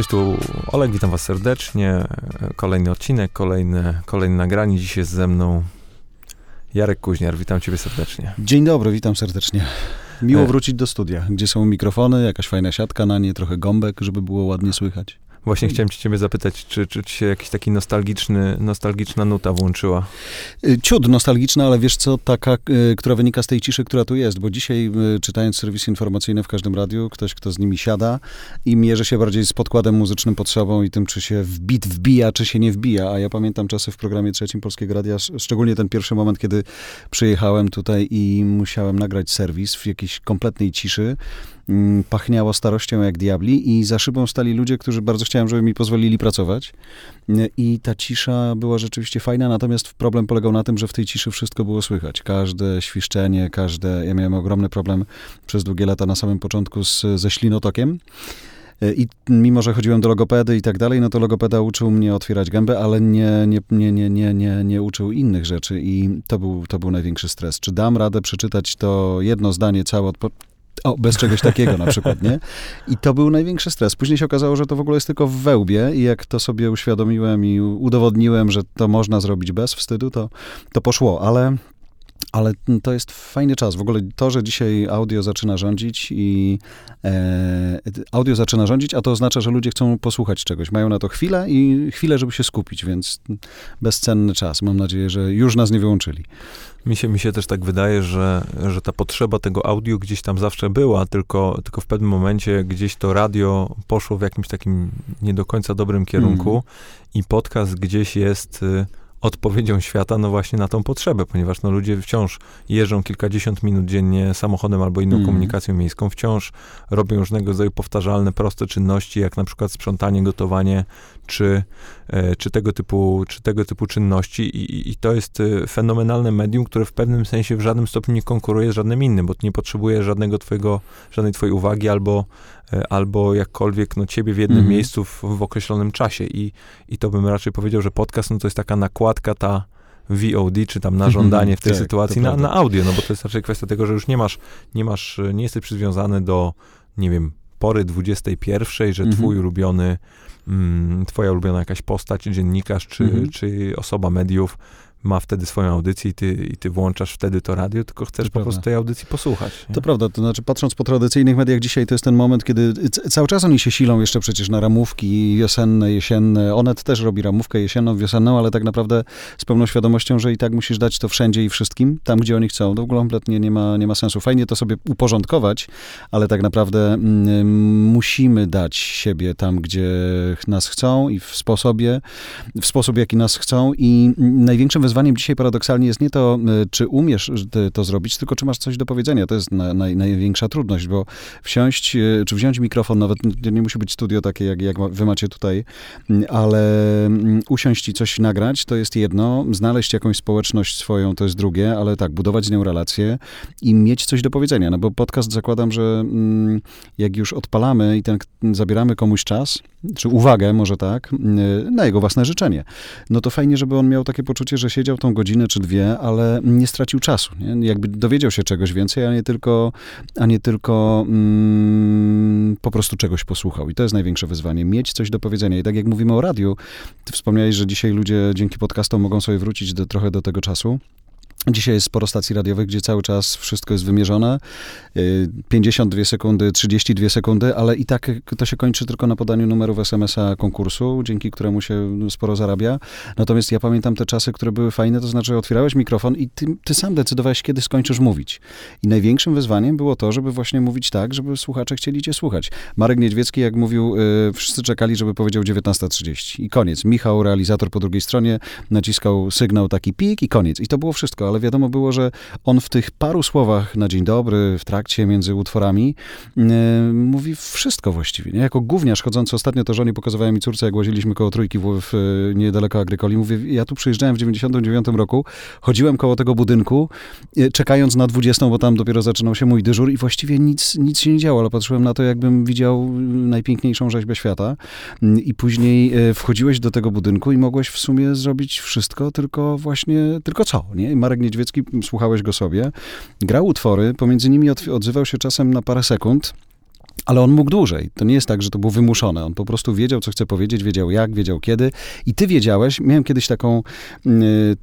Cześć, tu Olek, witam was serdecznie. Kolejny odcinek, kolejne, kolejne nagranie. Dziś jest ze mną Jarek Kuźniar. Witam ciebie serdecznie. Dzień dobry, witam serdecznie. Miło wrócić do studia, gdzie są mikrofony, jakaś fajna siatka na nie, trochę gąbek, żeby było ładnie słychać. Właśnie chciałem ci ciebie zapytać, czy, czy ci się jakiś taki nostalgiczny, nostalgiczna nuta włączyła? Y, ciut nostalgiczna, ale wiesz co, taka, y, która wynika z tej ciszy, która tu jest, bo dzisiaj y, czytając serwisy informacyjne w każdym radiu, ktoś, kto z nimi siada i mierzy się bardziej z podkładem muzycznym pod sobą i tym, czy się w bit wbija, czy się nie wbija, a ja pamiętam czasy w programie trzecim Polskiego Radia, szczególnie ten pierwszy moment, kiedy przyjechałem tutaj i musiałem nagrać serwis w jakiejś kompletnej ciszy, Mm, pachniało starością jak diabli i za szybą stali ludzie, którzy bardzo chciałem, żeby mi pozwolili pracować. I ta cisza była rzeczywiście fajna, natomiast problem polegał na tym, że w tej ciszy wszystko było słychać. Każde świszczenie, każde... Ja miałem ogromny problem przez długie lata na samym początku z, ze ślinotokiem. I mimo, że chodziłem do logopedy i tak dalej, no to logopeda uczył mnie otwierać gębę, ale nie, nie, nie, nie, nie, nie, nie uczył innych rzeczy i to był, to był największy stres. Czy dam radę przeczytać to jedno zdanie całe o, bez czegoś takiego na przykład, nie? I to był największy stres. Później się okazało, że to w ogóle jest tylko w wełbie i jak to sobie uświadomiłem i udowodniłem, że to można zrobić bez wstydu, to, to poszło, ale ale to jest fajny czas. W ogóle to, że dzisiaj audio zaczyna rządzić i e, audio zaczyna rządzić, a to oznacza, że ludzie chcą posłuchać czegoś. Mają na to chwilę i chwilę, żeby się skupić, więc bezcenny czas. Mam nadzieję, że już nas nie wyłączyli. Mi się, mi się też tak wydaje, że, że ta potrzeba tego audio gdzieś tam zawsze była, tylko, tylko w pewnym momencie gdzieś to radio poszło w jakimś takim nie do końca dobrym kierunku mm. i podcast gdzieś jest y, odpowiedzią świata, no właśnie na tą potrzebę, ponieważ no ludzie wciąż jeżdżą kilkadziesiąt minut dziennie samochodem albo inną mm. komunikacją miejską, wciąż robią różnego rodzaju powtarzalne, proste czynności, jak na przykład sprzątanie, gotowanie, czy, e, czy, tego, typu, czy tego typu czynności I, i to jest e, fenomenalne medium, które w pewnym sensie w żadnym stopniu nie konkuruje z żadnym innym, bo nie potrzebuje żadnego twojego, żadnej twojej uwagi albo, e, albo jakkolwiek no, ciebie w jednym mm. miejscu w, w, określonym czasie. I, i to bym raczej powiedział, że podcast no, to jest taka nakładka ta VOD, czy tam na mhm, żądanie w tej tak, sytuacji na, na audio, no bo to jest raczej kwestia tego, że już nie masz, nie masz, nie jesteś przywiązany do, nie wiem, pory 21, że mhm. twój ulubiony mm, twoja ulubiona jakaś postać, dziennikarz czy, mhm. czy osoba mediów ma wtedy swoją audycję i ty, i ty włączasz wtedy to radio, tylko chcesz to po prawda. prostu tej audycji posłuchać. Nie? To prawda, to znaczy patrząc po tradycyjnych mediach dzisiaj, to jest ten moment, kiedy cały czas oni się silą jeszcze przecież na ramówki wiosenne, jesienne. Onet też robi ramówkę jesienną, wiosenną, ale tak naprawdę z pełną świadomością, że i tak musisz dać to wszędzie i wszystkim, tam gdzie oni chcą. To w ogóle kompletnie nie ma, nie ma sensu. Fajnie to sobie uporządkować, ale tak naprawdę mm, musimy dać siebie tam, gdzie nas chcą i w sposobie, w sposób, jaki nas chcą i największym wyzwaniem dzisiaj paradoksalnie jest nie to, e, czy umiesz to zrobić, tylko czy masz coś do powiedzenia. To jest na, naj, największa trudność, bo wsiąść, e, czy wziąć mikrofon, nawet nie musi być studio takie, jak, jak wy macie tutaj, ale usiąść i coś nagrać, to jest jedno, znaleźć jakąś społeczność swoją, to jest drugie, ale tak, budować z nią relacje i mieć coś do powiedzenia, no bo podcast zakładam, że jak już odpalamy i ten, zabieramy komuś czas, czy uwagę, może tak, na jego własne życzenie, no to fajnie, żeby on miał takie poczucie, że siedział tą godzinę czy dwie, ale nie stracił czasu. Nie? Jakby dowiedział się czegoś więcej, a nie tylko, a nie tylko mm, po prostu czegoś posłuchał. I to jest największe wyzwanie. Mieć coś do powiedzenia. I tak jak mówimy o radiu, ty wspomniałeś, że dzisiaj ludzie dzięki podcastom mogą sobie wrócić do, trochę do tego czasu. Dzisiaj jest sporo stacji radiowych, gdzie cały czas wszystko jest wymierzone. 52 y, sekundy, 32 sekundy, ale i tak to się kończy tylko na podaniu numerów SMS-a konkursu, dzięki któremu się sporo zarabia. Natomiast ja pamiętam te czasy, które były fajne, to znaczy otwierałeś mikrofon i ty, ty sam decydowałeś, kiedy skończysz mówić. I największym wyzwaniem było to, żeby właśnie mówić tak, żeby słuchacze chcieli cię słuchać. Marek Niedźwiecki, jak mówił, y, wszyscy czekali, żeby powiedział 19.30 i koniec. Michał, realizator po drugiej stronie, naciskał sygnał taki pik i koniec. I to było wszystko ale wiadomo było, że on w tych paru słowach na dzień dobry, w trakcie, między utworami, yy, mówi wszystko właściwie. Nie? Jako gówniarz chodzący ostatnio to żonie pokazywałem mi córce, jak łaziliśmy koło trójki w, w niedaleko Agrykoli. Mówię, ja tu przyjeżdżałem w 99 roku, chodziłem koło tego budynku, yy, czekając na 20, bo tam dopiero zaczynał się mój dyżur i właściwie nic, nic się nie działo, ale patrzyłem na to, jakbym widział najpiękniejszą rzeźbę świata. Yy, I później wchodziłeś do tego budynku i mogłeś w sumie zrobić wszystko, tylko właśnie, tylko co, nie? Marek Marek Niedźwiecki, słuchałeś go sobie, grał utwory, pomiędzy nimi odzywał się czasem na parę sekund, Ale on mógł dłużej. To nie jest tak, że to było wymuszone. On po prostu wiedział, co chce powiedzieć, wiedział jak, wiedział kiedy. I ty wiedziałeś, miałem kiedyś taką y,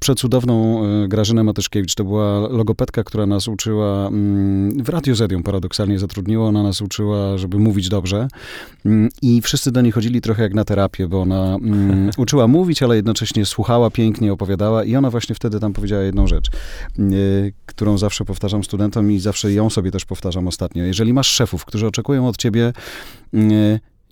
przecudowną y, Grażynę Matyszkiewicz, to była logopedka, która nas uczyła, y, w Radiu Z ją paradoksalnie zatrudniła, ona nas uczyła, żeby mówić dobrze. Mm, I wszyscy do niej chodzili trochę jak na terapię, bo ona uczyła mówić, ale jednocześnie słuchała pięknie, opowiadała i ona właśnie wtedy tam powiedziała jedną rzecz, y, którą zawsze powtarzam studentom i zawsze ją sobie też powtarzam ostatnio. Jeżeli masz szefów, którzy oczekują od ciebie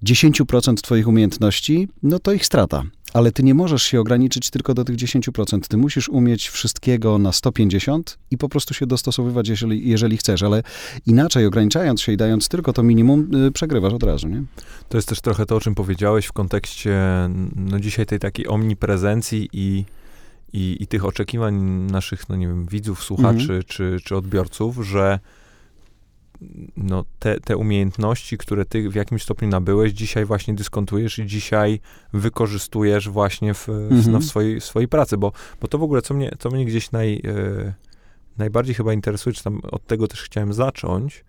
10% twoich umiejętności, no to ich strata. Ale ty nie możesz się ograniczyć tylko do tych 10%. Ty musisz umieć wszystkiego na 150 i po prostu się dostosowywać, jeżeli, jeżeli chcesz. Ale inaczej, ograniczając się i dając tylko to minimum, y, przegrywasz od razu, nie? To jest też trochę to, o czym powiedziałeś w kontekście no dzisiaj tej takiej omniprezencji i, i, i tych oczekiwań naszych, no nie wiem, widzów, słuchaczy mhm. czy, czy odbiorców, że no, te, te umiejętności, które ty w jakimś stopniu nabyłeś, dzisiaj właśnie dyskontujesz i dzisiaj wykorzystujesz właśnie w, mhm. no, w swojej, swojej pracy, bo, bo to w ogóle, co mnie, co mnie gdzieś naj, e, najbardziej chyba interesuje, czy tam od tego też chciałem zacząć,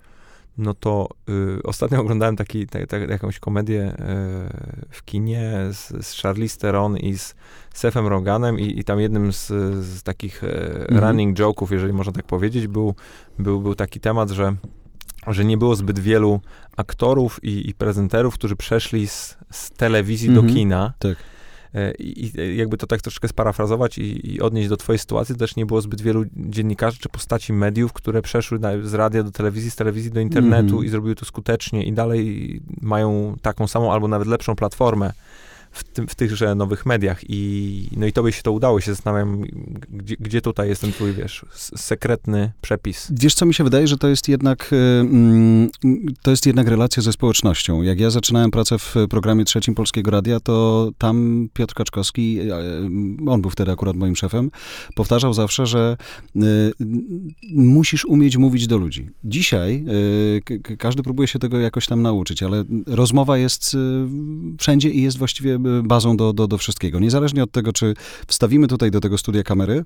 no to y, ostatnio oglądałem taki, ta, ta, jakąś komedię y, w kinie z, z Charlize Theron i z Sefem Roganem i, i tam jednym z, z takich y, running joke'ów, jeżeli można tak powiedzieć, był, był, był taki temat, że że nie było zbyt wielu aktorów i, i prezenterów, którzy przeszli z, z telewizji do mhm. kina. Tak. E, I, jakby to tak troszeczkę sparafrazować i, i, odnieść do twojej sytuacji, też nie było zbyt wielu dziennikarzy czy postaci mediów, które przeszły na, z radia do telewizji, z telewizji do internetu mm. i zrobiły to skutecznie i dalej mają taką samą albo nawet lepszą platformę w, tym, w tychże nowych mediach i no i tobie się to udało, się zastanawiam, gdzie, gdzie tutaj jest ten twój, wiesz, sekretny przepis. Wiesz, co mi się wydaje, że to jest jednak, y, mm, to jest jednak relacja ze społecznością. Jak ja zaczynałem pracę w programie trzecim Polskiego Radia, to tam Piotr Kaczkowski, y, on był wtedy akurat moim szefem, powtarzał zawsze, że y, musisz umieć mówić do ludzi. Dzisiaj każdy próbuje się tego jakoś tam nauczyć, ale rozmowa jest wszędzie i jest właściwie bazą do, do, do wszystkiego. Niezależnie od tego, czy wstawimy tutaj do tego studia kamery,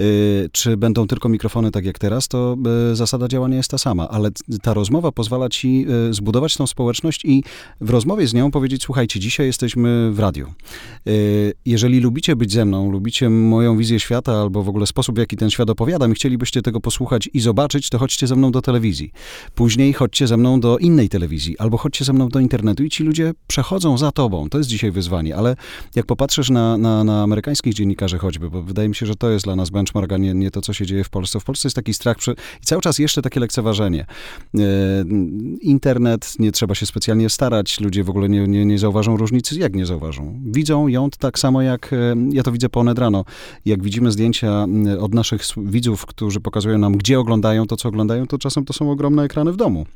y, czy będą tylko mikrofony tak jak teraz, to y, zasada działania jest ta sama, ale ta rozmowa pozwala ci y, zbudować tą społeczność i w rozmowie z nią powiedzieć, słuchajcie, dzisiaj jesteśmy w radiu. Jeżeli lubicie być ze mną, lubicie moją wizję świata albo w ogóle sposób, w jaki ten świat opowiadam i chcielibyście tego posłuchać i zobaczyć, to chodźcie ze mną do telewizji. Później chodźcie ze mną do innej telewizji albo chodźcie ze mną do internetu i ci ludzie przechodzą za tobą. To jest dzisiaj wyzwanie wyzwanie, ale jak popatrzysz na, na, na amerykańskich dziennikarzy choćby, bo wydaje mi się, że to jest dla nas benchmark, a nie, nie to, co się dzieje w Polsce. W Polsce jest taki strach przy, i cały czas jeszcze takie lekceważenie. E, internet, nie trzeba się specjalnie starać, ludzie w ogóle nie, nie, nie zauważą różnicy. Jak nie zauważą? Widzą ją tak samo jak, e, ja to widzę po rano. Jak widzimy zdjęcia od naszych widzów, którzy pokazują nam, gdzie oglądają to, co oglądają, to czasem to są ogromne ekrany w domu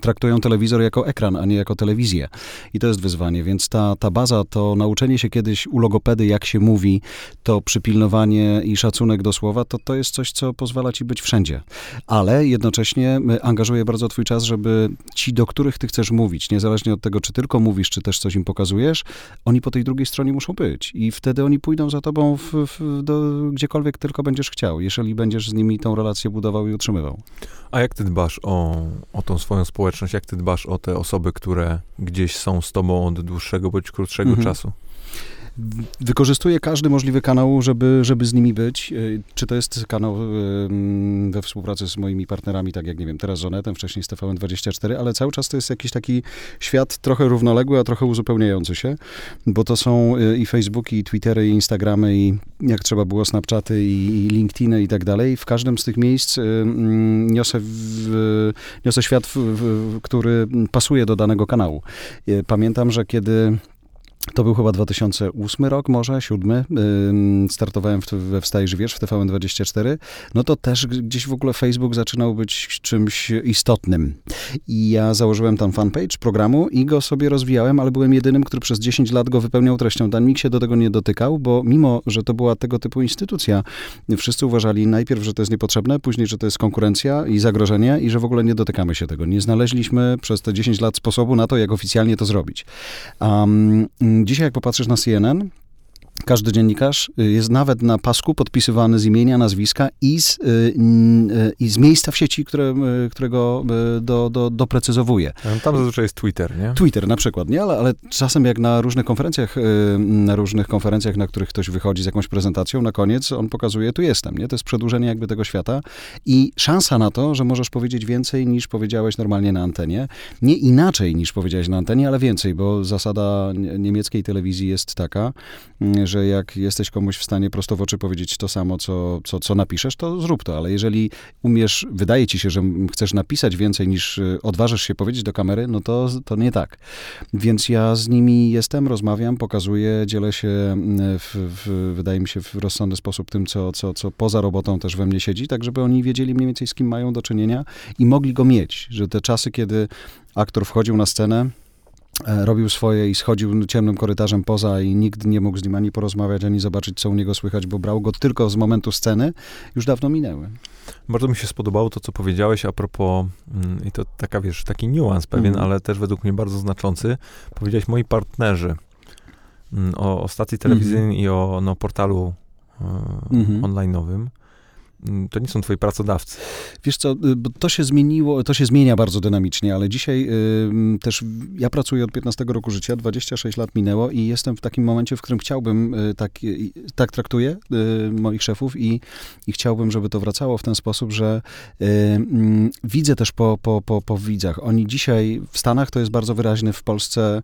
traktują telewizor jako ekran, a nie jako telewizję. I to jest wyzwanie, więc ta, ta baza, to nauczenie się kiedyś u logopedy, jak się mówi, to przypilnowanie i szacunek do słowa, to to jest coś, co pozwala ci być wszędzie. Ale jednocześnie angażuje bardzo twój czas, żeby ci, do których ty chcesz mówić, niezależnie od tego, czy tylko mówisz, czy też coś im pokazujesz, oni po tej drugiej stronie muszą być. I wtedy oni pójdą za tobą w, w, do, gdziekolwiek tylko będziesz chciał, jeżeli będziesz z nimi tą relację budował i utrzymywał. A jak ty dbasz o, o tą swoją społeczność? Jak ty dbasz o te osoby, które gdzieś są z tobą od dłuższego bądź krótszego mhm. czasu? Wykorzystuję każdy możliwy kanał, żeby, żeby z nimi być. E, czy to jest kanał we współpracy z moimi partnerami, tak jak, nie wiem, teraz z Onetem, wcześniej z TVN24, ale cały czas to jest jakiś taki świat trochę równoległy, a trochę uzupełniający się, bo to są e, i Facebooki, i Twittery, i Instagramy, i jak trzeba było Snapchaty, i, LinkedIny i tak dalej. W każdym z tych miejsc niosę, w, niosę świat, w, w, który pasuje do danego kanału. E, pamiętam, że kiedy to był chyba 2008 rok, może, siódmy. Startowałem w, we Wstaj Żywierz w TVN24. No to też gdzieś w ogóle Facebook zaczynał być czymś istotnym. I ja założyłem tam fanpage programu i go sobie rozwijałem, ale byłem jedynym, który przez 10 lat go wypełniał treścią. Dan Mik się do tego nie dotykał, bo mimo, że to była tego typu instytucja, wszyscy uważali najpierw, że to jest niepotrzebne, później, że to jest konkurencja i zagrożenie i że w ogóle nie dotykamy się tego. Nie znaleźliśmy przez te 10 lat sposobu na to, jak oficjalnie to zrobić. Um, Dzisiaj jak popatrzysz na CNN, Każdy dziennikarz y, jest nawet na pasku podpisywany z imienia, nazwiska i z, y, y, i z miejsca w sieci, które, którego do, do, doprecyzowuje. Tam zazwyczaj jest Twitter, nie? Twitter na przykład, nie? Ale, ale czasem jak na różnych konferencjach, na różnych konferencjach, na których ktoś wychodzi z jakąś prezentacją, na koniec on pokazuje, tu jestem, nie? To jest przedłużenie jakby tego świata i szansa na to, że możesz powiedzieć więcej niż powiedziałeś normalnie na antenie. Nie inaczej niż powiedziałeś na antenie, ale więcej, bo zasada nie- niemieckiej telewizji jest taka, mm, że jak jesteś komuś w stanie prosto w oczy powiedzieć to samo, co, co, co napiszesz, to zrób to, ale jeżeli umiesz, wydaje ci się, że chcesz napisać więcej niż y, odważysz się powiedzieć do kamery, no to, to nie tak. Więc ja z nimi jestem, rozmawiam, pokazuję, dzielę się, mm, w, w, wydaje mi się, w rozsądny sposób tym, co, co, co poza robotą też we mnie siedzi, tak żeby oni wiedzieli mniej więcej z kim mają do czynienia i mogli go mieć, że te czasy, kiedy aktor wchodził na scenę, robił swoje i schodził ciemnym korytarzem poza i nikt nie mógł z nim ani porozmawiać, ani zobaczyć, co u niego słychać, bo brał go tylko z momentu sceny, już dawno minęły. Bardzo mi się spodobało to, co powiedziałeś a propos, mm, i to taka, wiesz, taki niuans pewien, Mhm. ale też według mnie bardzo znaczący. Powiedziałeś moi partnerzy mm, o, o stacji telewizyjnej i o no, portalu e, Mhm. online'owym. Mm, To nie są twoi pracodawcy. Wiesz co, y, to się zmieniło, to się zmienia bardzo dynamicznie, ale dzisiaj y, też ja pracuję od 15 roku życia, 26 lat minęło i jestem w takim momencie, w którym chciałbym, y, tak, y, tak traktuję y, moich szefów i, i chciałbym, żeby to wracało w ten sposób, że y, widzę też po, po, po, po widzach. Oni dzisiaj w Stanach to jest bardzo wyraźne, w Polsce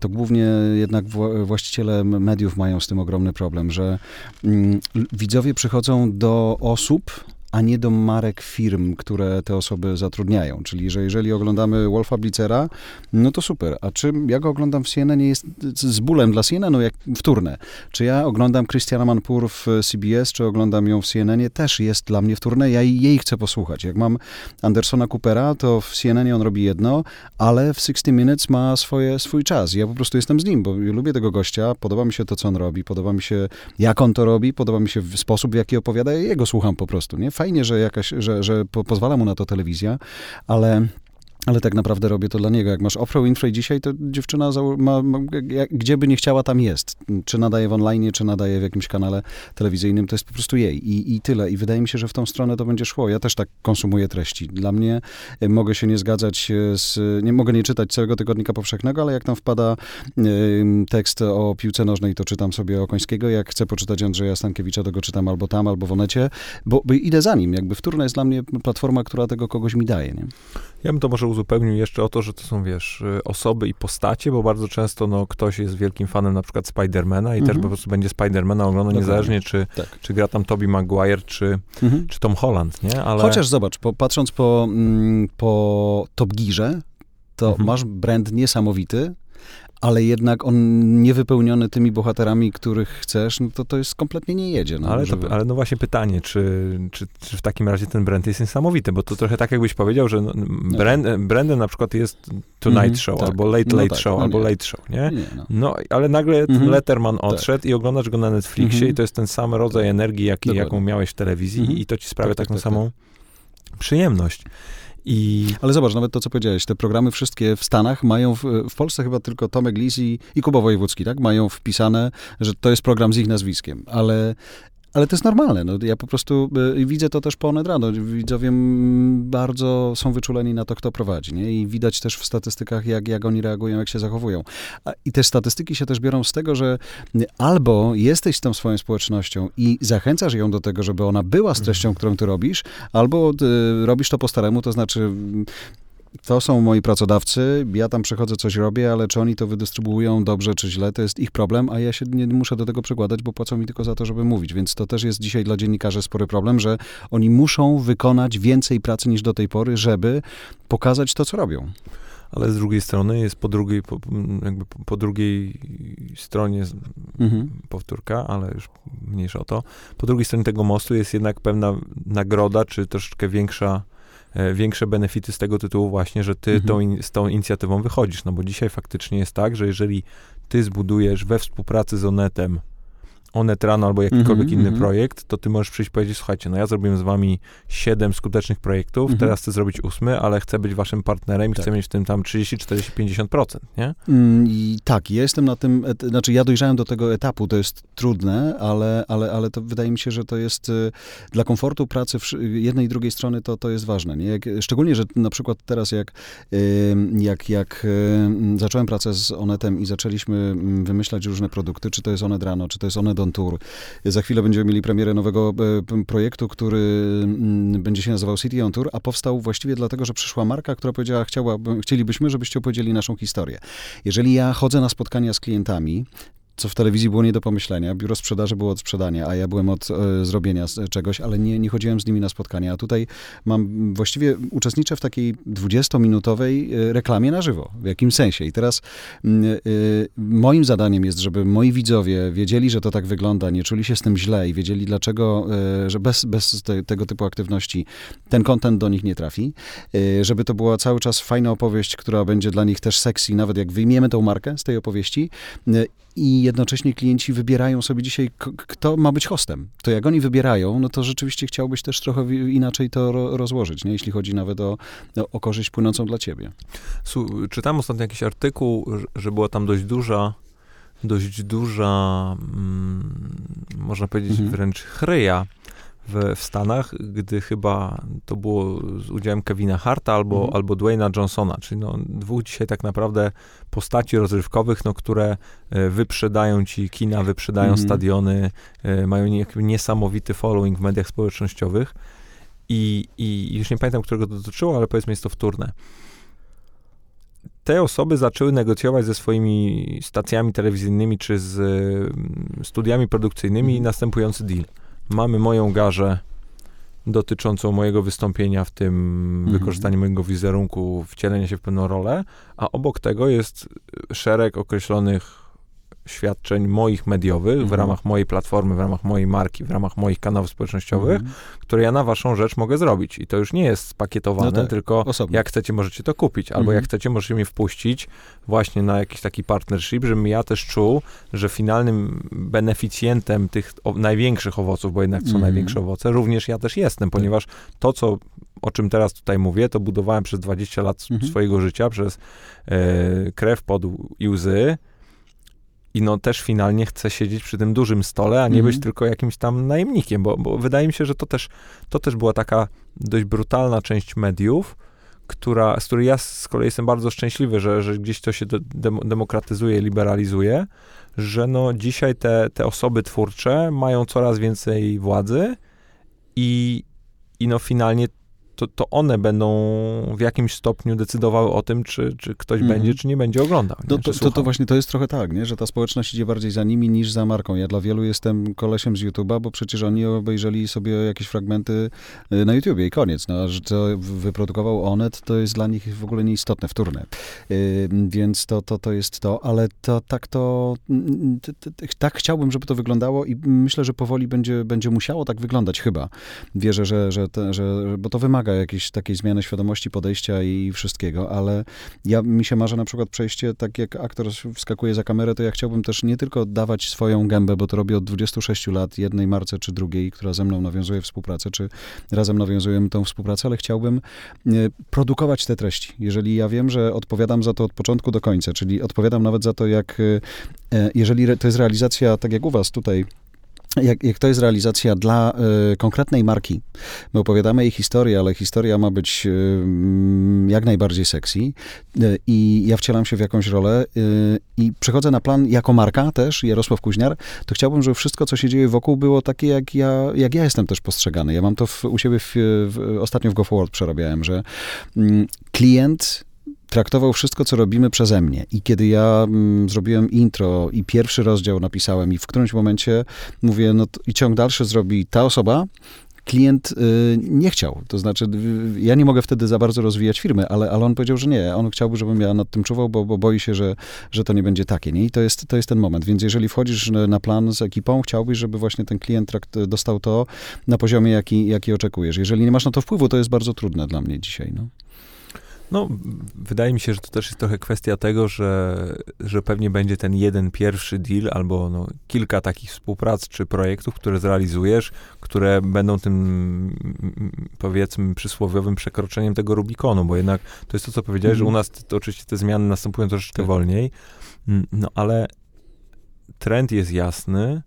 to głównie jednak wła- właściciele mediów mają z tym ogromny problem, że widzowie przychodzą do osób, a nie do marek firm, które te osoby zatrudniają. Czyli, że jeżeli oglądamy Wolfa Blitzera, no to super. A czy ja go oglądam w CNN jest z bólem dla CNN, no jak wtórne. Czy ja oglądam Christiana Manpur w CBS, czy oglądam ją w CNN, też jest dla mnie wtórne. Ja jej chcę posłuchać. Jak mam Andersona Coopera, to w CNN on robi jedno, ale w 60 Minutes ma swoje, swój czas. Ja po prostu jestem z nim, bo lubię tego gościa, podoba mi się to, co on robi, podoba mi się, jak on to robi, podoba mi się sposób, w jaki opowiada, ja jego słucham po prostu, nie? Fajnie, że jakaś, że, że po, pozwala mu na to telewizja, ale... Ale tak naprawdę robię to dla niego. Jak masz Oprah Winfrey dzisiaj, to dziewczyna ma, ma, gdzie by nie chciała, tam jest. Czy nadaje w online, czy nadaje w jakimś kanale telewizyjnym, to jest po prostu jej i, i tyle. I wydaje mi się, że w tą stronę to będzie szło. Ja też tak konsumuję treści. Dla mnie e, mogę się nie zgadzać e, z, nie mogę nie czytać całego tygodnika powszechnego, ale jak tam wpada e, tekst o piłce nożnej, to czytam sobie Okońskiego. Jak chcę poczytać Andrzeja Stankiewicza, to go czytam albo tam, albo w Onecie, bo, bo idę za nim. Jakby wtórna jest dla mnie platforma, która tego kogoś mi daje. Nie? Ja bym to może uzupełnił jeszcze o to, że to są, wiesz, y, osoby i postacie, bo bardzo często no, ktoś jest wielkim fanem na przykład Spidermana i Mhm. też po prostu będzie Spidermana oglądał niezależnie, czy, Tak. czy gra tam Tobey Maguire, czy, Mhm. czy Tom Holland, nie? Ale... Chociaż zobacz, po, patrząc po, mm, po Top Gearze, to Mhm. masz brand niesamowity, ale jednak on niewypełniony tymi bohaterami, których chcesz, no to to jest kompletnie nie jedzie. No, ale, żeby- to, ale no właśnie pytanie, czy, czy, czy w takim razie ten brand jest niesamowity, bo to trochę tak jakbyś powiedział, że no, brand, brandem na przykład jest Tonight Mhm, Show, tak. albo Late No Late tak, Show, no albo nie. Late Show, nie? Nie, no. No, ale nagle ten Mhm. Letterman odszedł i oglądasz go na Netflixie Mhm. i to jest ten sam rodzaj energii, jaki, Dokładnie. jaką miałeś w telewizji Mhm. i to ci sprawia Tak, tak, taką tak, samą przyjemność. I Ale zobacz, nawet to, co powiedziałeś, te programy wszystkie w Stanach mają, w, w Polsce chyba tylko Tomek Lis i, i Kuba Wojewódzki, tak? Mają wpisane, że to jest program z ich nazwiskiem, ale... Ale to jest normalne. No, ja po prostu y, widzę to też po Onet Rano. Widzowie bardzo są wyczuleni na to, kto prowadzi. Nie? I widać też w statystykach, jak, jak oni reagują, jak się zachowują. A, I te statystyki się też biorą z tego, że y, albo jesteś z tą swoją społecznością i zachęcasz ją do tego, żeby ona była z treścią, którą ty robisz, albo y, robisz to po staremu, to znaczy to są moi pracodawcy, ja tam przychodzę, coś robię, ale czy oni to wydystrybuują dobrze czy źle, to jest ich problem, a ja się nie muszę do tego przykładać, bo płacą mi tylko za to, żeby mówić. Więc to też jest dzisiaj dla dziennikarzy spory problem, że oni muszą wykonać więcej pracy niż do tej pory, żeby pokazać to, co robią. Ale z drugiej strony jest po drugiej, po, jakby po, drugiej stronie Mhm. powtórka, ale już mniejsza o to. Po drugiej stronie tego mostu jest jednak pewna nagroda, czy troszeczkę większa, większe benefity z tego tytułu właśnie, że ty Mhm. tą, in- z tą inicjatywą wychodzisz. No bo dzisiaj faktycznie jest tak, że jeżeli ty zbudujesz we współpracy z Onetem Onet Run albo jakikolwiek Mhm, inny mhm. projekt, to ty możesz przyjść i powiedzieć, słuchajcie, no ja zrobiłem z wami siedem skutecznych projektów, Mhm. teraz chcę zrobić ósmy, ale chcę być waszym partnerem i Tak. chcę mieć w tym tam 30, 40, 50%, nie? Mm, I tak, ja jestem na tym, et, znaczy ja dojrzałem do tego etapu, to jest trudne, ale, ale, ale to wydaje mi się, że to jest y, dla komfortu pracy wszy- jednej i drugiej strony to, to jest ważne. Nie? Jak, szczególnie, że na przykład teraz jak, y, jak, jak y, zacząłem pracę z Onetem i zaczęliśmy mm, wymyślać różne produkty, czy to jest Onet Rano, czy to jest Onet on Tour. Za chwilę będziemy mieli premierę nowego e, projektu, który mm, będzie się nazywał City on Tour, a powstał właściwie dlatego, że przyszła marka, która powiedziała, chciałaby, chcielibyśmy, żebyście opowiedzieli naszą historię. Jeżeli ja chodzę na spotkania z klientami, co w telewizji było nie do pomyślenia, biuro sprzedaży było od sprzedania, a ja byłem od e, zrobienia czegoś, ale nie, nie chodziłem z nimi na spotkania. A tutaj mam, właściwie uczestniczę w takiej 20-minutowej e, reklamie na żywo, w jakimś sensie. I teraz mm, e, moim zadaniem jest, żeby moi widzowie wiedzieli, że to tak wygląda, nie czuli się z tym źle i wiedzieli, dlaczego, e, że bez, bez te, tego typu aktywności ten content do nich nie trafi, żeby to była cały czas fajna opowieść, która będzie dla nich też sexy, nawet jak wyjmiemy tą markę z tej opowieści i jednocześnie klienci wybierają sobie dzisiaj, kto ma być hostem. To jak oni wybierają, no to rzeczywiście chciałbyś też trochę inaczej to ro, rozłożyć, nie? jeśli chodzi nawet o, o korzyść płynącą dla ciebie. Słu- czytam ostatnio jakiś artykuł, że- że była tam dość duża, dość duża, mm, można powiedzieć Mhm. wręcz chryja w, w Stanach, gdy chyba to było z udziałem Kevina Harta albo, Mhm. albo Dwayna Johnsona, czyli no, dwóch dzisiaj tak naprawdę postaci rozrywkowych, no, które e, wyprzedają ci kina, wyprzedają Mhm. stadiony, e, mają nie- niesamowity following w mediach społecznościowych i, i już nie pamiętam, którego to dotyczyło, ale powiedzmy jest to wtórne te osoby zaczęły negocjować ze swoimi stacjami telewizyjnymi czy z mm, studiami produkcyjnymi Mhm. następujący deal. Mamy moją garzę dotyczącą mojego wystąpienia w tym Mhm. wykorzystaniu mojego wizerunku, wcielenia się w pewną rolę, a obok tego jest szereg określonych świadczeń moich mediowych w Mhm. ramach mojej platformy, w ramach mojej marki, w ramach moich kanałów społecznościowych, Mhm. które ja na waszą rzecz mogę zrobić. I to już nie jest spakietowane, No tak, tylko Osobno. jak chcecie, możecie to kupić, albo Mhm. jak chcecie, możecie mnie wpuścić właśnie na jakiś taki partnership, żebym ja też czuł, że finalnym beneficjentem tych o, największych owoców, bo jednak są Mhm. największe owoce, również ja też jestem, ponieważ to, co, o czym teraz tutaj mówię, to budowałem przez 20 lat Mhm. swojego życia, przez e, krew, pot i łzy, i no też finalnie chcę siedzieć przy tym dużym stole, a nie Mhm. być tylko jakimś tam najemnikiem, bo, bo wydaje mi się, że to też, to też była taka dość brutalna część mediów, która, z której ja z kolei jestem bardzo szczęśliwy, że, że gdzieś to się dem, demokratyzuje, liberalizuje, że no dzisiaj te, te osoby twórcze mają coraz więcej władzy i, i no finalnie to, to one będą w jakimś stopniu decydowały o tym, czy, czy ktoś Mhm. będzie, czy nie będzie oglądał. No, to, to, to właśnie to jest trochę tak, nie? że ta społeczność idzie bardziej za nimi niż za marką. Ja dla wielu jestem kolesiem z YouTube'a, bo przecież oni obejrzeli sobie jakieś fragmenty y, na YouTubie i koniec. No, a że to wyprodukował Onet, to jest dla nich w ogóle nieistotne, wtórne. Y, Więc to, to, to jest to, ale to tak to, tak chciałbym, żeby to wyglądało i myślę, że powoli będzie, będzie musiało tak wyglądać chyba. Wierzę, że, że, te, że bo to wymaga jakiejś takiej zmiany świadomości, podejścia i wszystkiego, ale ja mi się marzy na przykład przejście, tak jak aktor wskakuje za kamerę, to ja chciałbym też nie tylko dawać swoją gębę, bo to robię od 26 lat jednej marce czy drugiej, która ze mną nawiązuje współpracę, czy razem nawiązujemy tą współpracę, ale chciałbym e, produkować te treści. Jeżeli ja wiem, że odpowiadam za to od początku do końca, czyli odpowiadam nawet za to, jak e, e, jeżeli to jest realizacja, tak jak u was tutaj, jak, jak to jest realizacja dla e, konkretnej marki, my opowiadamy jej historię, ale historia ma być e, mm, jak najbardziej sexy. E, i ja wcielam się w jakąś rolę e, i przychodzę na plan jako marka też, Jarosław Kuźniar, to chciałbym, żeby wszystko, co się dzieje wokół, było takie, jak ja, jak ja jestem też postrzegany. Ja mam to w, u siebie w, w, ostatnio w Go Forward przerabiałem, że mm, klient traktował wszystko, co robimy przeze mnie. I kiedy ja mm, zrobiłem intro i pierwszy rozdział napisałem i w którymś momencie mówię, no i ciąg dalszy zrobi ta osoba, klient y, nie chciał. To znaczy, y, ja nie mogę wtedy za bardzo rozwijać firmy, ale, ale on powiedział, że nie. On chciałby, żebym ja nad tym czuwał, bo, bo boi się, że, że to nie będzie takie. Nie? I to jest, to jest ten moment. Więc jeżeli wchodzisz na plan z ekipą, chciałbyś, żeby właśnie ten klient trakt, dostał to na poziomie, jaki, jaki oczekujesz. Jeżeli nie masz na to wpływu, to jest bardzo trudne dla mnie dzisiaj. No. No, wydaje mi się, że to też jest trochę kwestia tego, że, że pewnie będzie ten jeden pierwszy deal albo no, kilka takich współprac czy projektów, które zrealizujesz, które będą tym powiedzmy przysłowiowym przekroczeniem tego Rubikonu, bo jednak to jest to, co powiedziałeś, mm. że u nas to, oczywiście te zmiany następują troszeczkę tak. wolniej, mm, no ale trend jest jasny,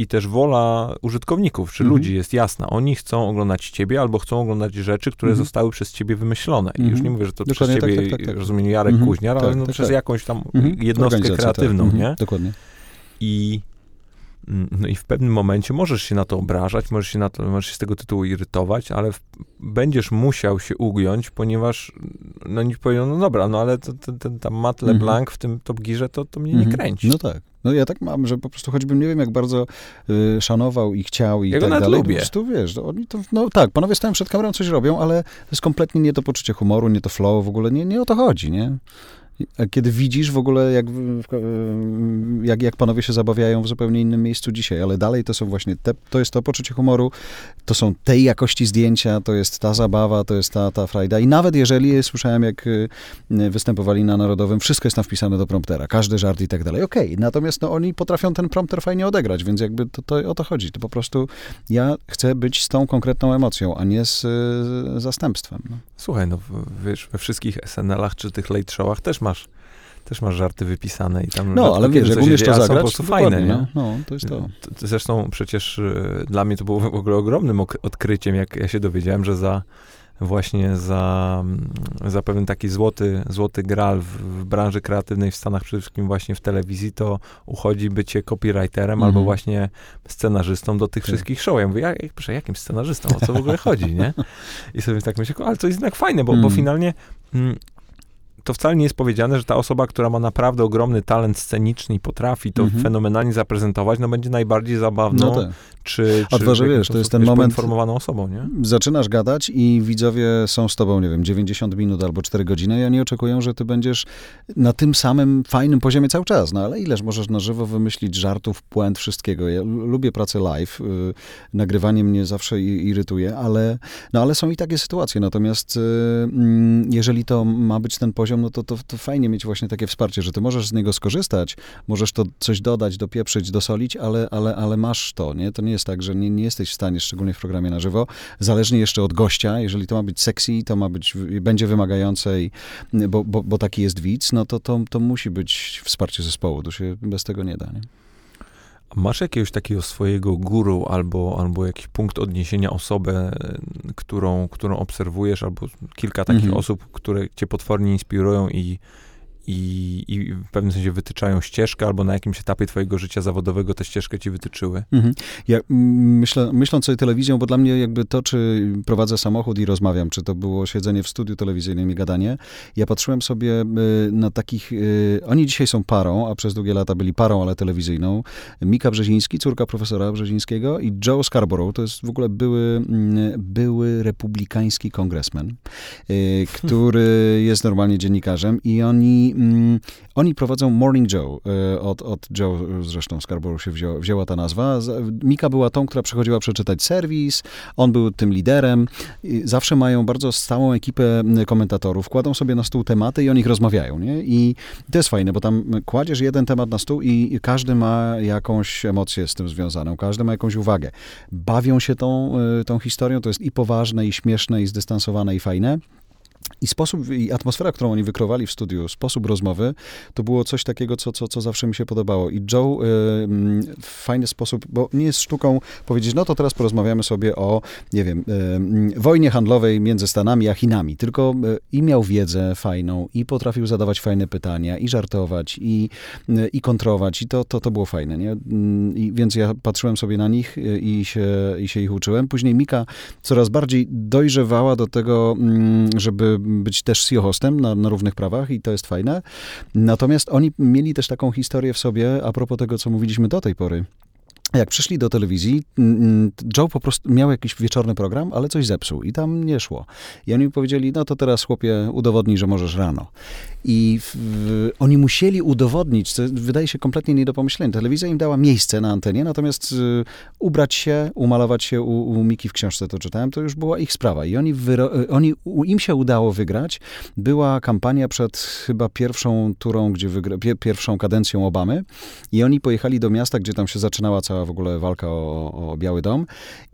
i też wola użytkowników, czy mhm. ludzi jest jasna. Oni chcą oglądać ciebie albo chcą oglądać rzeczy, które mhm. zostały przez ciebie wymyślone. I już mhm. nie mówię, że to Dokładnie przez ciebie, tak, tak, tak. rozumiem, Jarek mhm. Kuźniar, ale tak, no tak, przez tak. jakąś tam jednostkę kreatywną, nie? Dokładnie. I mm, no i w pewnym momencie możesz się na to obrażać, możesz się, na to, możesz się z tego tytułu irytować, ale w, będziesz musiał się ugiąć, ponieważ no nie powiedzą, no dobra, no ale to, to, ten tam Matt LeBlanc w tym Top Gearze, to, to mnie nie kręci. No tak. No ja tak mam, że po prostu choćbym nie wiem, jak bardzo y, szanował i chciał i ja tak dalej. Lubię. Po prostu wiesz, oni to, no tak, panowie stają przed kamerą, coś robią, ale to jest kompletnie nie to poczucie humoru, nie to flow, w ogóle nie, nie o to chodzi, nie? Kiedy widzisz w ogóle, jak, jak, jak panowie się zabawiają w zupełnie innym miejscu dzisiaj, ale dalej to są właśnie, te, to jest to poczucie humoru, to są tej jakości zdjęcia, to jest ta zabawa, to jest ta, ta frajda i nawet jeżeli słyszałem, jak y, występowali na Narodowym, wszystko jest tam wpisane do promptera, każdy żart i tak dalej, okej, okay. natomiast no, oni potrafią ten prompter fajnie odegrać, więc jakby to, to o to chodzi, to po prostu ja chcę być z tą konkretną emocją, a nie z, z zastępstwem. No. Słuchaj, no wiesz, we wszystkich SNL-ach czy tych late showach też masz też masz żarty wypisane i tam... No, ale wiesz, jak umiesz to zagrać, są po prostu fajne, nie? No, to jest to. Zresztą przecież y, dla mnie to było w ogóle ogromnym odkryciem, jak ja się dowiedziałem, że za właśnie za, mm, za pewien taki złoty, złoty gral w, w, branży kreatywnej w Stanach, przede wszystkim właśnie w telewizji, to uchodzi bycie copywriterem mm -hmm. albo właśnie scenarzystą do tych tak. wszystkich show. Ja mówię, jak, proszę, jakim scenarzystą? O co w ogóle chodzi, nie? I sobie tak myślę, ale to jest jednak fajne, bo, mm. bo finalnie mm, to wcale nie jest powiedziane, że ta osoba, która ma naprawdę ogromny talent sceniczny i potrafi to mhm. fenomenalnie zaprezentować, no będzie najbardziej zabawną, no tak. Czy, czy A wiesz, to jest ten moment, informowaną osobą, nie? Zaczynasz gadać i widzowie są z tobą, nie wiem, 90 minut albo 4 godziny i oni oczekują, że ty będziesz na tym samym fajnym poziomie cały czas, no ale ileż możesz na żywo wymyślić żartów, puent, wszystkiego. Ja lubię pracę live, y, nagrywanie mnie zawsze irytuje, ale, no ale są i takie sytuacje, natomiast y, mm, jeżeli to ma być ten poziom poziom, no to, to, to fajnie mieć właśnie takie wsparcie, że ty możesz z niego skorzystać, możesz to coś dodać, dopieprzyć, dosolić, ale, ale, ale masz to, nie? To nie jest tak, że nie, nie jesteś w stanie, szczególnie w programie na żywo, zależnie jeszcze od gościa, jeżeli to ma być sexy, to ma być, będzie wymagające, i, bo, bo, bo taki jest widz, no to, to, to musi być wsparcie zespołu, to się bez tego nie da, nie? Masz jakiegoś takiego swojego guru albo, albo jakiś punkt odniesienia, osobę, którą, którą obserwujesz, albo kilka takich mhm. osób, które cię potwornie inspirują i, i, i w pewnym sensie wytyczają ścieżkę, albo na jakimś etapie twojego życia zawodowego tę ścieżkę ci wytyczyły? Mhm. Ja myślę, myśląc sobie telewizją, bo dla mnie jakby to, czy prowadzę samochód i rozmawiam, czy to było siedzenie w studiu telewizyjnym i gadanie, ja patrzyłem sobie y, na takich, y, oni dzisiaj są parą, a przez długie lata byli parą, ale telewizyjną. Mika Brzeziński, córka profesora Brzezińskiego i Joe Scarborough, to jest w ogóle były, mm, były republikański kongresmen, y, który jest normalnie dziennikarzem i oni Mm, oni prowadzą Morning Joe. E, od, od Joe zresztą Scarborough się wzięła, wzięła ta nazwa. Mika była tą, która przychodziła przeczytać serwis. On był tym liderem. Zawsze mają bardzo stałą ekipę komentatorów. Kładą sobie na stół tematy i o nich rozmawiają. Nie? I to jest fajne, bo tam kładziesz jeden temat na stół i każdy ma jakąś emocję z tym związaną. Każdy ma jakąś uwagę. Bawią się tą, e, tą historią. To jest i poważne, i śmieszne, i zdystansowane, i fajne. I sposób, i atmosfera, którą oni wykrowali w studiu, sposób rozmowy, to było coś takiego, co, co, co zawsze mi się podobało. I Joe y, w fajny sposób, bo nie jest sztuką powiedzieć, no to teraz porozmawiamy sobie o, nie wiem, y, wojnie handlowej między Stanami a Chinami. Tylko y, i miał wiedzę fajną, i potrafił zadawać fajne pytania, i żartować, i, i kontrować. I to, to, to było fajne, nie? I, więc ja patrzyłem sobie na nich i się, i się ich uczyłem. Później Mika coraz bardziej dojrzewała do tego, żeby być też CEO-hostem na, na równych prawach i to jest fajne. Natomiast oni mieli też taką historię w sobie, a propos tego, co mówiliśmy do tej pory, jak przyszli do telewizji, Joe po prostu miał jakiś wieczorny program, ale coś zepsuł i tam nie szło. I oni mi powiedzieli, no to teraz chłopie udowodnij, że możesz rano. I w, oni musieli udowodnić, co wydaje się kompletnie nie do pomyślenia. Telewizja im dała miejsce na antenie, natomiast y, ubrać się, umalować się u, u Miki w książce, to czytałem, to już była ich sprawa. I oni, wyro, oni im się udało wygrać. Była kampania przed chyba pierwszą turą, gdzie wygra, pier, pierwszą kadencją Obamy i oni pojechali do miasta, gdzie tam się zaczynała cała w ogóle walka o, o Biały Dom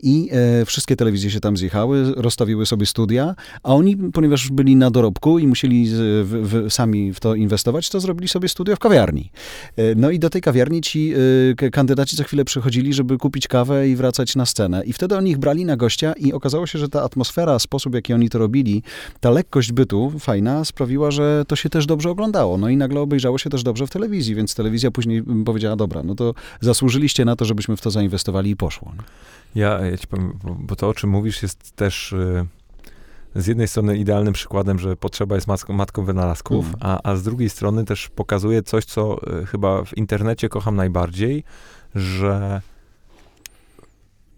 i e, wszystkie telewizje się tam zjechały, rozstawiły sobie studia, a oni, ponieważ byli na dorobku i musieli w, w, sami w to inwestować, to zrobili sobie studio w kawiarni. E, no i do tej kawiarni ci e, kandydaci co chwilę przychodzili, żeby kupić kawę i wracać na scenę. I wtedy oni ich brali na gościa i okazało się, że ta atmosfera, sposób, jaki oni to robili, ta lekkość bytu fajna sprawiła, że to się też dobrze oglądało. No i nagle obejrzało się też dobrze w telewizji, więc telewizja później powiedziała, dobra, no to zasłużyliście na to, żebyśmy w to zainwestowali i poszło. Ja, ja ci powiem, bo, bo to, o czym mówisz, jest też... Y z jednej strony idealnym przykładem, że potrzeba jest matką, matką wynalazków, mm. a, a z drugiej strony też pokazuje coś, co y, chyba w internecie kocham najbardziej, że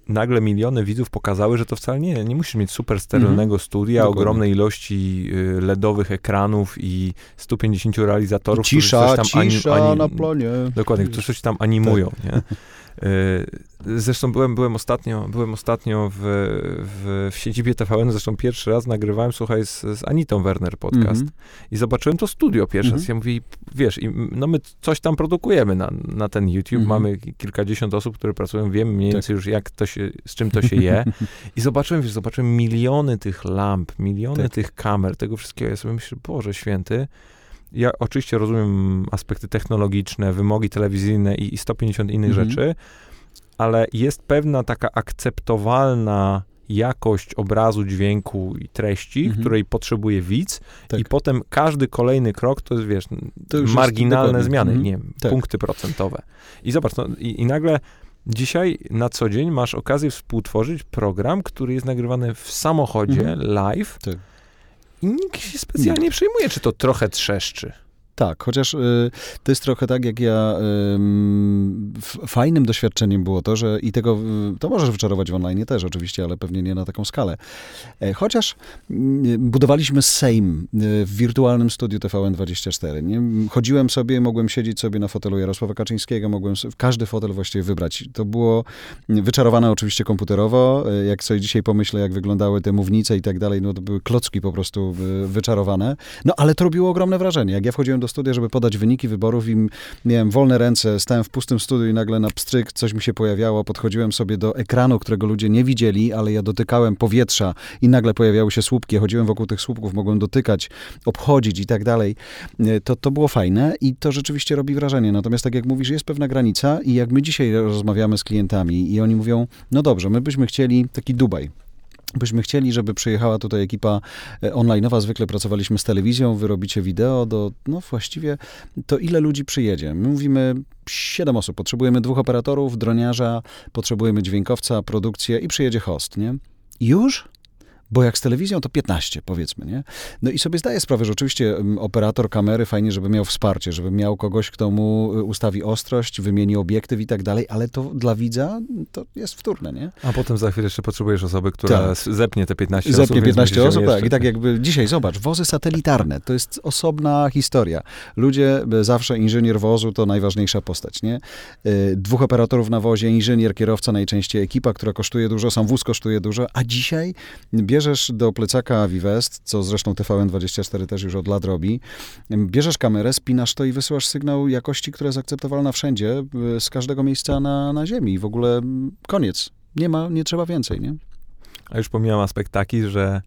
nagle miliony widzów pokazały, że to wcale nie, nie musisz mieć super sterylnego mm. studia, Dokładnie. ogromnej ilości y, LEDowych ekranów i 150 realizatorów, I cisza, którzy coś tam cisza ani, ani, na plonie. Dokładnie, którzy coś tam animują, tak. nie? Zresztą byłem, byłem ostatnio, byłem ostatnio w, w, w siedzibie TVN, zresztą pierwszy raz nagrywałem, słuchaj, z, z Anitą Werner podcast mm -hmm. i zobaczyłem to studio pierwszy raz. Mm -hmm. Ja mówię, wiesz, i, no my coś tam produkujemy na, na ten YouTube, mm -hmm. mamy kilkadziesiąt osób, które pracują, wiem mniej więcej tak. już jak to się, z czym to się je i zobaczyłem, wiesz, zobaczyłem miliony tych lamp, miliony tak. tych kamer, tego wszystkiego. Ja sobie myślę, Boże Święty, ja oczywiście rozumiem aspekty technologiczne, wymogi telewizyjne i, i 150 innych mhm. rzeczy, ale jest pewna taka akceptowalna jakość obrazu, dźwięku i treści, mhm. której potrzebuje widz tak. i potem każdy kolejny krok to jest, wiesz, to marginalne zmiany, mhm. nie wiem, tak. punkty procentowe. I zobacz, no, i, i nagle Dzisiaj na co dzień masz okazję współtworzyć program, który jest nagrywany w samochodzie mhm. live. Tak. I nikt się specjalnie nie przejmuje, czy to trochę trzeszczy. Tak, chociaż y, to jest trochę tak, jak ja. Y, fajnym doświadczeniem było to, że i tego. Y, to możesz wyczarować w online też oczywiście, ale pewnie nie na taką skalę. E, chociaż y, budowaliśmy Sejm y, w wirtualnym studiu TVN24. Nie? Chodziłem sobie, mogłem siedzieć sobie na fotelu Jarosława Kaczyńskiego, mogłem w każdy fotel właściwie wybrać. To było wyczarowane oczywiście komputerowo. E, jak sobie dzisiaj pomyślę, jak wyglądały te mównice i tak dalej, no to były klocki po prostu wyczarowane. No ale to robiło ogromne wrażenie. Jak ja wchodziłem do studia, żeby podać wyniki wyborów i miałem wolne ręce, stałem w pustym studiu i nagle na pstryk coś mi się pojawiało, podchodziłem sobie do ekranu, którego ludzie nie widzieli, ale ja dotykałem powietrza i nagle pojawiały się słupki, chodziłem wokół tych słupków, mogłem dotykać, obchodzić i tak dalej. E, to, to było fajne i to rzeczywiście robi wrażenie. Natomiast tak jak mówisz, jest pewna granica i jak my dzisiaj rozmawiamy z klientami i oni mówią, no dobrze, my byśmy chcieli taki Dubaj, byśmy chcieli, żeby przyjechała tutaj ekipa e, online'owa, zwykle pracowaliśmy z telewizją, wy robicie wideo, do, no właściwie to ile ludzi przyjedzie? My mówimy siedem osób, potrzebujemy dwóch operatorów, droniarza, potrzebujemy dźwiękowca, produkcję i przyjedzie host, nie? Już? Bo jak z telewizją, to 15, powiedzmy, nie? No i sobie zdaję sprawę, że oczywiście mm, operator kamery fajnie, żeby miał wsparcie, żeby miał kogoś, kto mu y, ustawi ostrość, wymieni obiektyw i tak dalej, ale to dla widza to jest wtórne, nie? A potem za chwilę jeszcze potrzebujesz osoby, która tak. zepnie te 15 zepnie osób. Zepnie 15 osób, tak. I tak jakby dzisiaj, zobacz, wozy satelitarne, to jest osobna historia. Ludzie, y, zawsze inżynier wozu to najważniejsza postać, nie? Y, dwóch operatorów na wozie, inżynier, kierowca, najczęściej ekipa, która kosztuje dużo, sam wóz kosztuje dużo, a dzisiaj bierze bierzesz do plecaka Vivest, co zresztą TVN24 też już od lat robi, bierzesz kamerę, spinasz to i wysyłasz sygnał jakości, która jest akceptowalna wszędzie, z każdego miejsca na, na ziemi. I w ogóle koniec. Nie ma, nie trzeba więcej, nie? A już pomijam aspekt taki, że,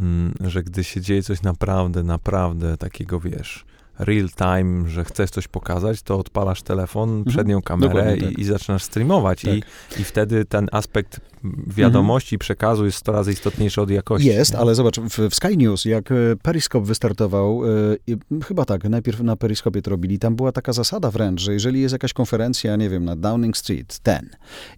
mm, że gdy się dzieje coś naprawdę, naprawdę takiego, wiesz, real time, że chcesz coś pokazać, to odpalasz telefon, mhm. przednią kamerę i, tak. i, zaczynasz streamować. Tak. I, I wtedy ten aspekt wiadomości i przekazu jest 100 razy istotniejszy od jakości. Jest, nie? ale zobacz, w, w, Sky News, jak e, Periscope wystartował, e, chyba tak, najpierw na Periscopie to robili, tam była taka zasada wręcz, że jeżeli jest jakaś konferencja, nie wiem, na Downing Street, ten,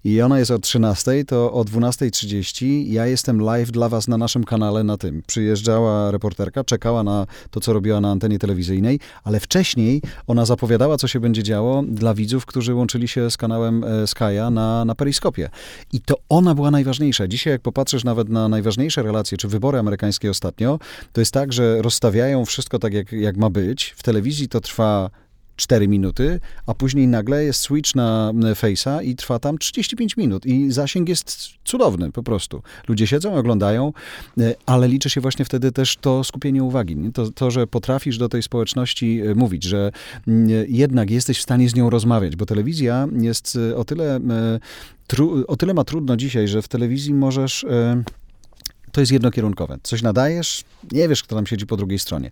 i ona jest o 13, to o 12.30 ja jestem live dla was na naszym kanale na tym. Przyjeżdżała reporterka, czekała na to, co robiła na antenie telewizyjnej ale wcześniej ona zapowiadała, co się będzie działo dla widzów, którzy łączyli się z kanałem e, Skya na, na Periskopie. I to ona była najważniejsza. Dzisiaj, jak popatrzysz nawet na najważniejsze relacje, czy wybory amerykańskie ostatnio, to jest tak, że rozstawiają wszystko tak, jak, jak ma być. W telewizji to trwa 4 minuty, a później nagle jest switch na Face'a i trwa tam 35 minut i zasięg jest cudowny po prostu. Ludzie siedzą, oglądają, e, ale liczy się właśnie wtedy też to skupienie uwagi. To, to, że potrafisz do tej społeczności e, mówić, że jednak jesteś w stanie z nią rozmawiać, bo telewizja jest e, o tyle, o tyle ma trudno dzisiaj, że w telewizji możesz to jest jednokierunkowe. Coś nadajesz, nie wiesz, kto tam siedzi po drugiej stronie.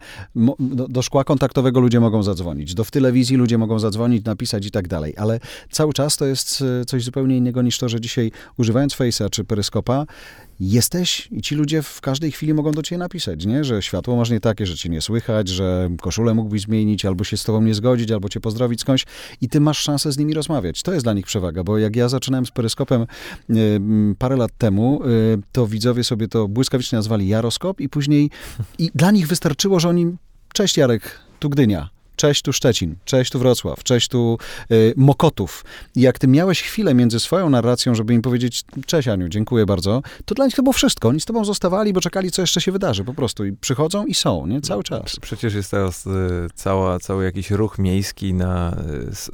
Do, do, szkła kontaktowego ludzie mogą zadzwonić, do w telewizji ludzie mogą zadzwonić, napisać i tak dalej, ale cały czas to jest e, coś zupełnie innego niż to, że dzisiaj używając Face'a czy Peryskopa, jesteś i ci ludzie w każdej chwili mogą do ciebie napisać, nie? że światło masz nie takie, że cię nie słychać, że koszulę mógłbyś zmienić, albo się z tobą nie zgodzić, albo cię pozdrowić skądś i ty masz szansę z nimi rozmawiać. To jest dla nich przewaga, bo jak ja zaczynałem z peryskopem y, parę lat temu, y, to widzowie sobie to błyskawicznie nazwali jaroskop i później i dla nich wystarczyło, że oni Cześć Jarek, tu Gdynia. Cześć tu Szczecin, cześć tu Wrocław, cześć tu y, Mokotów. I jak ty miałeś chwilę między swoją narracją, żeby im powiedzieć cześć Aniu, dziękuję bardzo, to dla nich to było wszystko. Oni z tobą zostawali, bo czekali, co jeszcze się wydarzy po prostu. I przychodzą i są, nie? Cały czas. Przecież jest teraz y, cała, cały jakiś ruch miejski na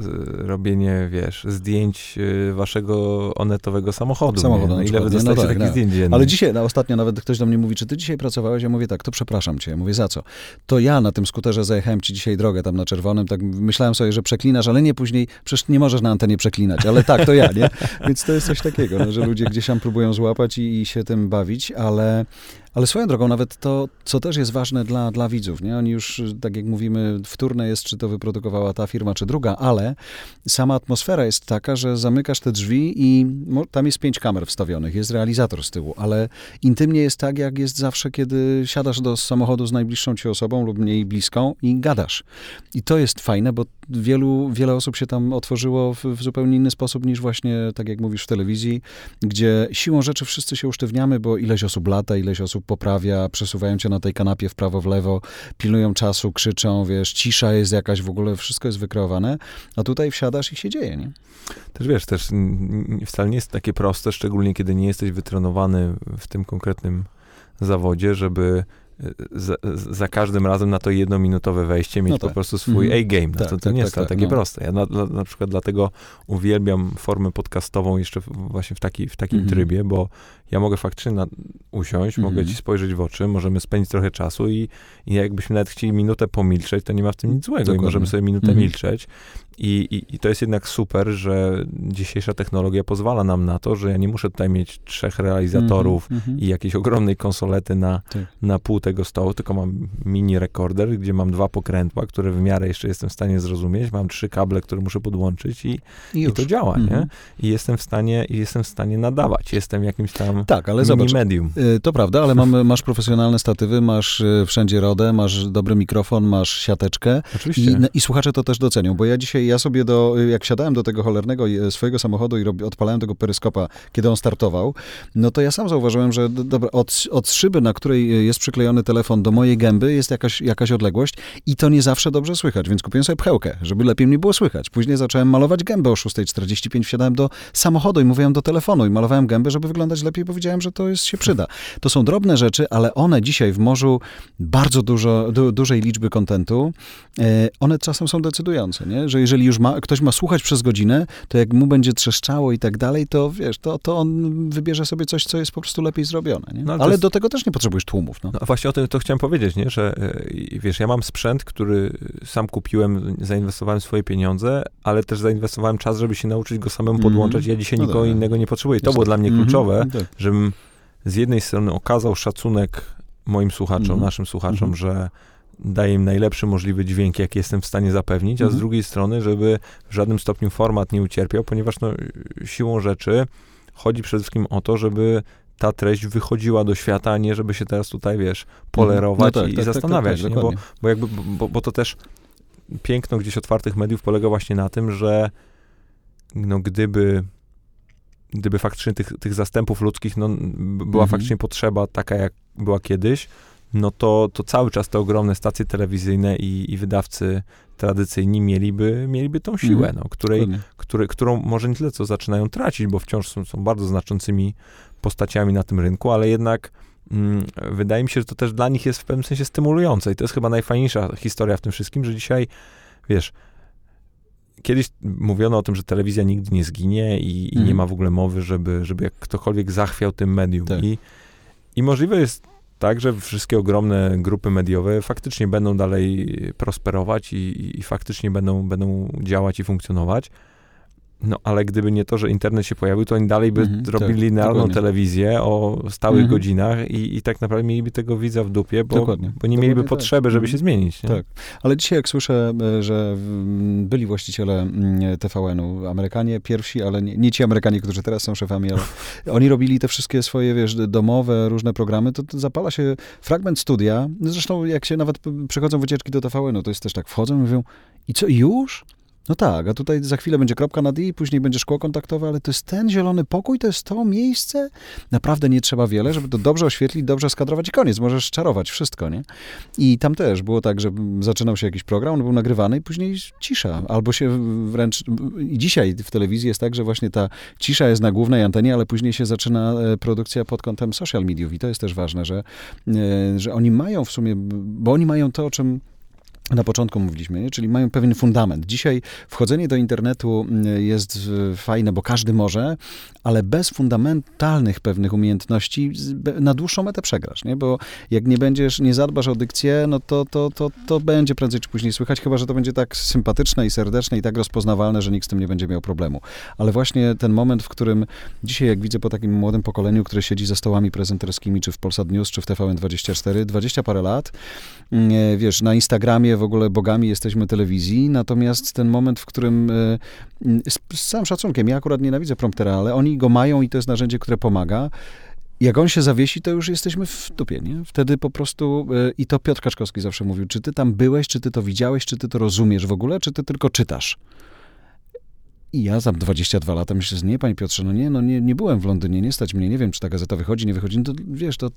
y, robienie, wiesz, zdjęć y, waszego onetowego samochodu. Samochodu no, Ile wy dostajecie no tak, takich tak. zdjęć dziennie? Ale dzisiaj, na ostatnio nawet ktoś do mnie mówi, czy ty dzisiaj pracowałeś? Ja mówię tak, to przepraszam cię. Ja mówię, za co? To ja na tym skuterze zajechałem ci dzisiaj drogę tam na czerwonym, tak myślałem sobie, że przeklinasz, ale nie później, przecież nie możesz na antenie przeklinać, ale tak, to ja, nie? Więc to jest coś takiego, no, że ludzie gdzieś tam próbują złapać i, i się tym bawić, ale ale swoją drogą, nawet to, co też jest ważne dla, dla widzów, nie? Oni już, tak jak mówimy, wtórne jest, czy to wyprodukowała ta firma, czy druga, ale sama atmosfera jest taka, że zamykasz te drzwi i tam jest pięć kamer wstawionych, jest realizator z tyłu, ale intymnie jest tak, jak jest zawsze, kiedy siadasz do samochodu z najbliższą ci osobą lub mniej bliską i gadasz. I to jest fajne, bo wielu, wiele osób się tam otworzyło w, w zupełnie inny sposób niż właśnie, tak jak mówisz, w telewizji, gdzie siłą rzeczy wszyscy się usztywniamy, bo ileś osób lata, ileś osób poprawia, przesuwają cię na tej kanapie w prawo, w lewo, pilnują czasu, krzyczą, wiesz, cisza jest jakaś, w ogóle wszystko jest wykreowane, a tutaj wsiadasz i się dzieje, nie? Też wiesz, też wcale nie jest takie proste, szczególnie kiedy nie jesteś wytrenowany w tym konkretnym zawodzie, żeby za, za, każdym razem na to jednominutowe wejście mieć no tak. po prostu swój mm. A-game. No tak, to, to tak, nie jest tak, takie no. proste. Ja na, na, przykład dlatego uwielbiam formę podcastową jeszcze właśnie w, taki, w takim mm -hmm. trybie, bo ja mogę faktycznie na, usiąść, mm -hmm. mogę mhm. ci spojrzeć w oczy, możemy spędzić trochę czasu i, i jakbyśmy nawet chcieli minutę pomilczeć, to nie ma w tym nic złego Dokładnie. i możemy sobie minutę mm -hmm. milczeć. I, i, I to jest jednak super, że dzisiejsza technologia pozwala nam na to, że ja nie muszę tutaj mieć trzech realizatorów mm -hmm. i jakiejś ogromnej konsolety na, tak. na pół tego stołu, tylko mam mini rekorder, gdzie mam dwa pokrętła, które w miarę jeszcze jestem w stanie zrozumieć, mam trzy kable, które muszę podłączyć i, I, i to działa, mm -hmm. nie? Mhm. I jestem w stanie, i jestem w stanie nadawać. Jestem jakimś tam tak, ale zobacz, medium. Y, to prawda, ale mam, masz profesjonalne statywy, masz y, wszędzie rodę, masz dobry mikrofon, masz siateczkę. Oczywiście. I, I słuchacze to też docenią, bo ja dzisiaj, ja sobie do, jak siadałem do tego cholernego y, swojego samochodu i rob, odpalałem tego peryskopa, kiedy on startował, no to ja sam zauważyłem, że dobra, od, od szyby, na której jest przyklejony telefon do mojej gęby, jest jakaś, jakaś odległość i to nie zawsze dobrze słychać, więc kupiłem sobie pchełkę, żeby lepiej mnie było słychać. Później zacząłem malować gębę o 6.45, wsiadałem do samochodu i mówiłem do telefonu i malowałem gębę, żeby wyglądać lepiej, bo widziałem, że to jest, się przyda. To są drobne rzeczy, ale one dzisiaj w morzu bardzo dużo, du, dużej liczby kontentu, e, one czasem są decydujące, nie? że jeżeli już ma, ktoś ma słuchać przez godzinę, to jak mu będzie trzeszczało i tak dalej, to wiesz, to, to on wybierze sobie coś, co jest po prostu lepiej zrobione. No, ale, ale jest... do tego też nie potrzebujesz tłumów. No. no właśnie o tym to chciałem powiedzieć, nie? że e, wiesz, ja mam sprzęt, który sam kupiłem, zainwestowałem swoje pieniądze, ale też zainwestowałem czas, żeby się nauczyć go samemu mm -hmm. podłączać. Ja dzisiaj no nikogo tak. innego nie potrzebuję. To było dla mnie mm -hmm. kluczowe, tak. żebym z jednej strony okazał szacunek moim słuchaczom, mm. naszym słuchaczom, mm. że daje im najlepszy możliwy dźwięk, jaki jestem w stanie zapewnić, a z mhm. drugiej strony, żeby w żadnym stopniu format nie ucierpiał, ponieważ no, siłą rzeczy chodzi przede wszystkim o to, żeby ta treść wychodziła do świata, a nie żeby się teraz tutaj, wiesz, polerować no tak, i, tak, tak zastanawiać, tak, tak, bo, bo, jakby, bo, bo to też piękno gdzieś otwartych mediów polega właśnie na tym, że no, gdyby gdyby faktycznie tych, tych zastępów ludzkich no, była mhm. faktycznie potrzeba taka, jak była kiedyś, no to, to cały czas te ogromne stacje telewizyjne i, i wydawcy tradycyjni mieliby, mieliby tą siłę, Mhm. no, której, który, którą może nie tyle co zaczynają tracić, bo wciąż są, są bardzo znaczącymi postaciami na tym rynku, ale jednak mm, wydaje mi się, że to też dla nich jest w pewnym sensie stymulujące i to jest chyba najfajniejsza historia w tym wszystkim, że dzisiaj, wiesz, kiedyś mówiono o tym, że telewizja nigdy nie zginie i, i nie Mhm. ma w ogóle mowy, żeby, żeby jak ktokolwiek zachwiał tym medium. Tak. I, I możliwe jest tak, że wszystkie ogromne grupy mediowe faktycznie będą dalej prosperować i, i, i faktycznie będą, będą działać i funkcjonować. No, ale gdyby nie to, że internet się pojawił, to oni dalej by Mhm, robili tak, linearną dokładnie. telewizję o stałych Mhm. godzinach i, i tak naprawdę mieliby tego widza w dupie, bo, Dokładnie. bo nie mieliby Dokładnie tak. potrzeby, żeby Mhm. się zmienić. Nie? Tak. Ale dzisiaj jak słyszę, e, że byli właściciele TVN-u, Amerykanie pierwsi, ale nie, nie ci Amerykanie, którzy teraz są szefami, ale oni robili te wszystkie swoje, wiesz, domowe, różne programy, to, to zapala się fragment studia. Zresztą jak się nawet p- przychodzą wycieczki do TVN-u, to jest też tak, wchodzą i mówią, i co, już? No tak, a tutaj za chwilę będzie kropka na D, później będzie szkło kontaktowe, ale to jest ten zielony pokój, to jest to miejsce? Naprawdę nie trzeba wiele, żeby to dobrze oświetlić, dobrze skadrować i koniec, możesz czarować wszystko, nie? I tam też było tak, że zaczynał się jakiś program, on był nagrywany i później cisza. Albo się wręcz... I dzisiaj w telewizji jest tak, że właśnie ta cisza jest na głównej antenie, ale później się zaczyna e, produkcja pod kątem social mediów. I to jest też ważne, że, e, że oni mają w sumie... Bo oni mają to, o czym na początku mówiliśmy, nie? czyli mają pewien fundament. Dzisiaj wchodzenie do internetu mm, jest e, fajne, bo każdy może, ale bez fundamentalnych pewnych umiejętności na dłuższą metę przegrasz, nie? Bo jak nie będziesz, nie zadbasz o dykcję, no to, to, to, to będzie prędzej czy później słychać, chyba, że to będzie tak sympatyczne i serdeczne i tak rozpoznawalne, że nikt z tym nie będzie miał problemu. Ale właśnie ten moment, w którym dzisiaj, jak widzę po takim młodym pokoleniu, które siedzi za stołami prezenterskimi, czy w Polsat News, czy w TVN24, 20 parę lat, nie, wiesz, na Instagramie w ogóle bogami jesteśmy telewizji, natomiast ten moment, w którym e, z, z całym szacunkiem, ja akurat nienawidzę promptera, ale oni go mają i to jest narzędzie, które pomaga. Jak on się zawiesi, to już jesteśmy w dupie, nie? Wtedy po prostu, e, i to Piotr Kaczkowski zawsze mówił, czy ty tam byłeś, czy ty to widziałeś, czy ty to rozumiesz w ogóle, czy ty tylko czytasz? I ja za 22 lata myślę, że nie, panie Piotrze, no nie, no nie, nie byłem w Londynie, nie stać mnie, nie wiem, czy ta gazeta wychodzi, nie wychodzi, no to wiesz, to,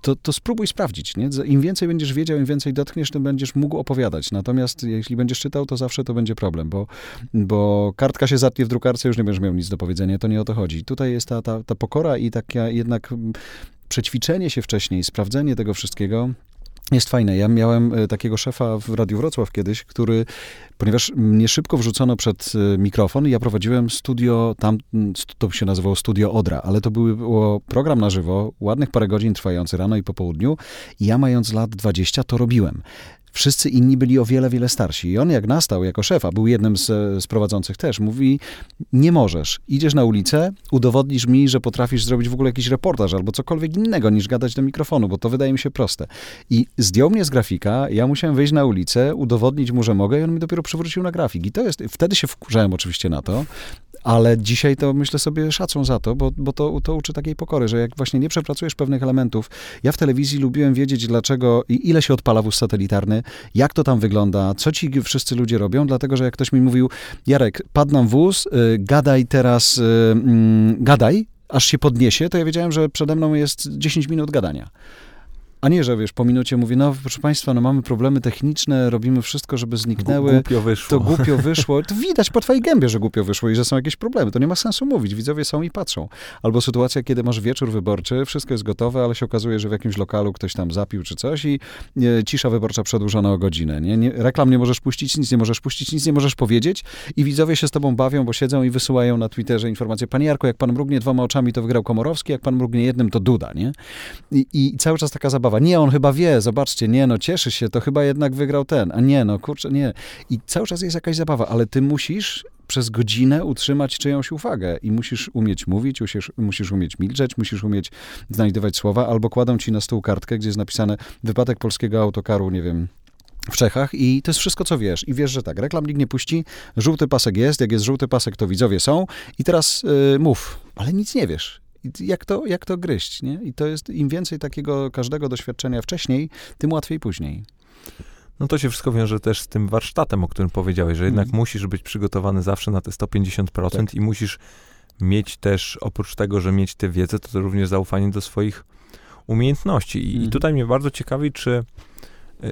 to, to spróbuj sprawdzić, nie? Im więcej będziesz wiedział, im więcej dotkniesz, tym będziesz mógł opowiadać. Natomiast jeśli będziesz czytał, to zawsze to będzie problem, bo, bo kartka się zatnie w drukarce, już nie będziesz miał nic do powiedzenia, to nie o to chodzi. Tutaj jest ta, ta, ta pokora i taka jednak mm, przećwiczenie się wcześniej, sprawdzenie tego wszystkiego, jest fajne. Ja miałem e, takiego szefa w Radiu Wrocław kiedyś, który, ponieważ mnie szybko wrzucono przed e, mikrofon, ja prowadziłem studio, tam to się nazywało Studio Odra, ale to był- program na żywo, ładnych parę godzin trwający rano i po południu i ja mając lat 20 to robiłem. Wszyscy inni byli o wiele, wiele starsi. I on jak nastał jako szef, a był jednym z, z prowadzących też, mówi, nie możesz. Idziesz na ulicę, udowodnisz mi, że potrafisz zrobić w ogóle jakiś reportaż albo cokolwiek innego niż gadać do mikrofonu, bo to wydaje mi się proste. I zdjął mnie z grafika, ja musiałem wyjść na ulicę, udowodnić mu, że mogę i on mi dopiero przywrócił na grafik. I to jest, wtedy się wkurzałem oczywiście na to, ale dzisiaj to myślę sobie szacun za to, bo, bo to, to uczy takiej pokory, że jak właśnie nie przepracujesz pewnych elementów. Ja w telewizji lubiłem wiedzieć, dlaczego i ile się odpala wóz satelitarny, jak to tam wygląda, co ci wszyscy ludzie robią, dlatego że jak ktoś mi mówił, Jarek, padł nam wóz, y, gadaj teraz, y, mm, gadaj, aż się podniesie, to ja wiedziałem, że przede mną jest 10 minut gadania. A nie, że wiesz, po minucie mówię, no proszę Państwa, no mamy problemy techniczne, robimy wszystko, żeby zniknęły. Głupio wyszło. To głupio wyszło. To widać po twojej gębie, że głupio wyszło i że są jakieś problemy. To nie ma sensu mówić. Widzowie są i patrzą. Albo sytuacja, kiedy masz wieczór wyborczy, wszystko jest gotowe, ale się okazuje, że w jakimś lokalu ktoś tam zapił czy coś i e, cisza wyborcza przedłużona o godzinę. Nie? Nie, reklam nie możesz puścić, nic nie możesz puścić, nic nie możesz powiedzieć i widzowie się z tobą bawią, bo siedzą i wysyłają na Twitterze informacje. Panie Jarko, jak pan mrugnie dwoma oczami, to wygrał Komorowski, jak pan mrugnie jednym, to Duda, nie? I, I cały czas taka zabawa. Nie, on chyba wie, zobaczcie, nie, no cieszy się, to chyba jednak wygrał ten, a nie, no kurczę, nie. I cały czas jest jakaś zabawa, ale ty musisz przez godzinę utrzymać czyjąś uwagę i musisz umieć mówić, musisz, musisz umieć milczeć, musisz umieć znajdywać słowa, albo kładą ci na stół kartkę, gdzie jest napisane wypadek polskiego autokaru, nie wiem, w Czechach i to jest wszystko, co wiesz. I wiesz, że tak, reklam nikt nie puści, żółty pasek jest, jak jest żółty pasek, to widzowie są i teraz y, mów, ale nic nie wiesz. Jak to, jak to gryźć, nie? I to jest, im więcej takiego każdego doświadczenia wcześniej, tym łatwiej później. No to się wszystko wiąże też z tym warsztatem, o którym powiedziałeś, że jednak Mhm. musisz być przygotowany zawsze na te 150% Tak. i musisz mieć też, oprócz tego, że mieć tę wiedzę, to, to również zaufanie do swoich umiejętności. I, Mhm. I tutaj mnie bardzo ciekawi, czy,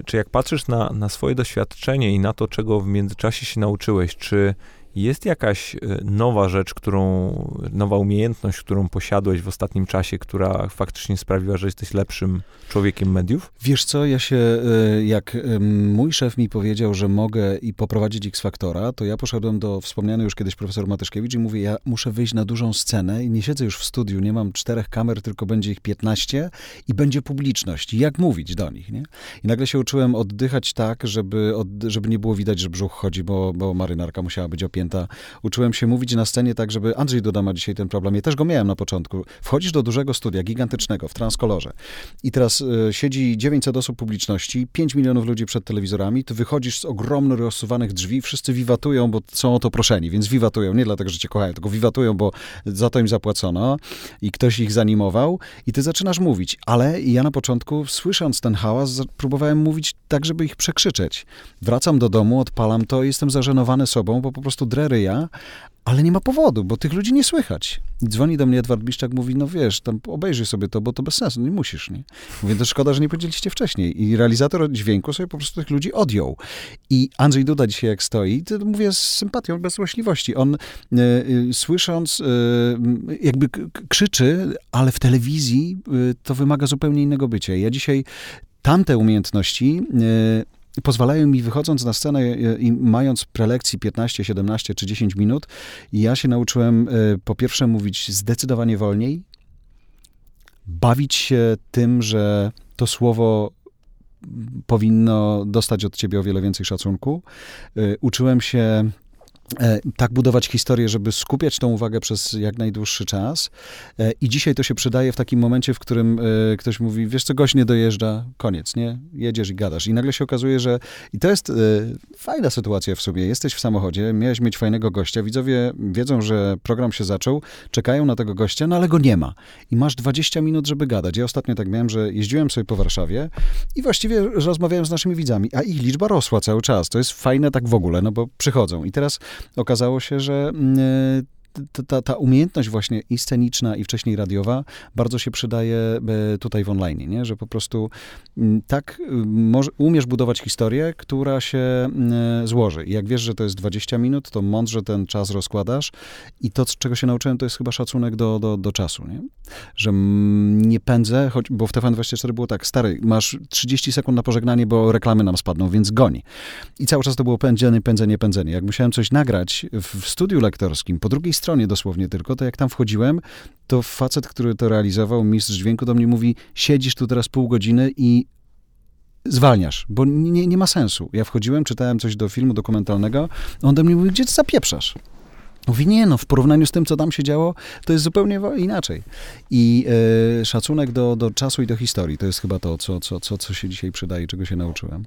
czy jak patrzysz na, na swoje doświadczenie i na to, czego w międzyczasie się nauczyłeś, czy jest jakaś e, nowa rzecz, którą, nowa umiejętność, którą posiadłeś w ostatnim czasie, która faktycznie sprawiła, że jesteś lepszym człowiekiem mediów? Wiesz co, ja się, y, jak ym, mój szef mi powiedział, że mogę i poprowadzić X-Faktora, to ja poszedłem do wspomnianej już kiedyś profesor Matyszkiewicz i mówię, ja muszę wyjść na dużą scenę i nie siedzę już w studiu, nie mam czterech kamer, tylko będzie ich 15 i będzie publiczność. Jak mówić do nich, nie? I nagle się uczyłem oddychać tak, żeby, od, żeby nie było widać, że brzuch chodzi, bo, bo marynarka musiała być opięta. Uczyłem się mówić na scenie tak, żeby Andrzej Duda ma dzisiaj ten problem. Ja też go miałem na początku. Wchodzisz do dużego studia, gigantycznego, w transkolorze. I teraz y, siedzi 900 osób publiczności, 5 milionów ludzi przed telewizorami, ty wychodzisz z ogromno rozsuwanych drzwi, wszyscy wiwatują, bo są o to proszeni, więc wiwatują, nie dlatego, że cię kochają, tylko wiwatują, bo za to im zapłacono i ktoś ich zanimował. I ty zaczynasz mówić, ale ja na początku, słysząc ten hałas, próbowałem mówić tak, żeby ich przekrzyczeć. Wracam do domu, odpalam to i jestem zażenowany sobą, bo po prostu drę ryja, ale nie ma powodu, bo tych ludzi nie słychać. I dzwoni do mnie Edward Biszczak, mówi, no wiesz, tam obejrzyj sobie to, bo to bez sensu, nie musisz, nie? Mówię, to szkoda, że nie powiedzieliście wcześniej. I realizator dźwięku sobie po prostu tych ludzi odjął. I Andrzej Duda dzisiaj jak stoi, to mówię z sympatią, bez złośliwości. On e, e, słysząc, e, jakby krzyczy, ale w telewizji to wymaga zupełnie innego bycia. Ja dzisiaj tamte umiejętności pozwalają mi, wychodząc na scenę e, i mając prelekcji 15, 17 czy 10 minut, ja się nauczyłem e, po pierwsze mówić zdecydowanie wolniej, bawić się tym, że to słowo powinno dostać od ciebie o wiele więcej szacunku. E, Uczyłem się e, tak budować historię, żeby skupiać tą uwagę przez jak najdłuższy czas. E, I dzisiaj to się przydaje w takim momencie, w którym e, ktoś mówi, wiesz co, gość nie dojeżdża, koniec, nie? Jedziesz i gadasz. I nagle się okazuje, że... I to jest e, fajna sytuacja w sobie. Jesteś w samochodzie, miałeś mieć fajnego gościa, widzowie wiedzą, że program się zaczął, czekają na tego gościa, no ale go nie ma. I masz 20 minut, żeby gadać. Ja ostatnio tak miałem, że jeździłem sobie po Warszawie i właściwie rozmawiałem z naszymi widzami, a ich liczba rosła cały czas. To jest fajne tak w ogóle, no bo przychodzą. I teraz okazało się, że mm, ta, ta, ta umiejętność właśnie i sceniczna, i wcześniej radiowa bardzo się przydaje e, tutaj w online, nie? że po prostu tak może, umiesz budować historię, która się mm, złoży. I jak wiesz, że to jest 20 minut, to mądrze ten czas rozkładasz i to, czego się nauczyłem, to jest chyba szacunek do, do, do czasu, nie? że nie pędzę, choć, bo w TVN24 było tak, stary, masz 30 sekund na pożegnanie, bo reklamy nam spadną, więc goni. I cały czas to było pędzenie, pędzenie, pędzenie. Jak musiałem coś nagrać w studiu lektorskim, po drugiej stronie dosłownie tylko, to jak tam wchodziłem, to facet, który to realizował, mistrz dźwięku do mnie mówi, siedzisz tu teraz pół godziny i zwalniasz, bo nie, nie ma sensu. Ja wchodziłem, czytałem coś do filmu dokumentalnego, on do mnie mówi, gdzie ty zapieprzasz? Mówi, nie no, w porównaniu z tym, co tam się działo, to jest zupełnie inaczej. I e, szacunek do, do czasu i do historii, to jest chyba to, co, co, co, co się dzisiaj przydaje, czego się nauczyłem.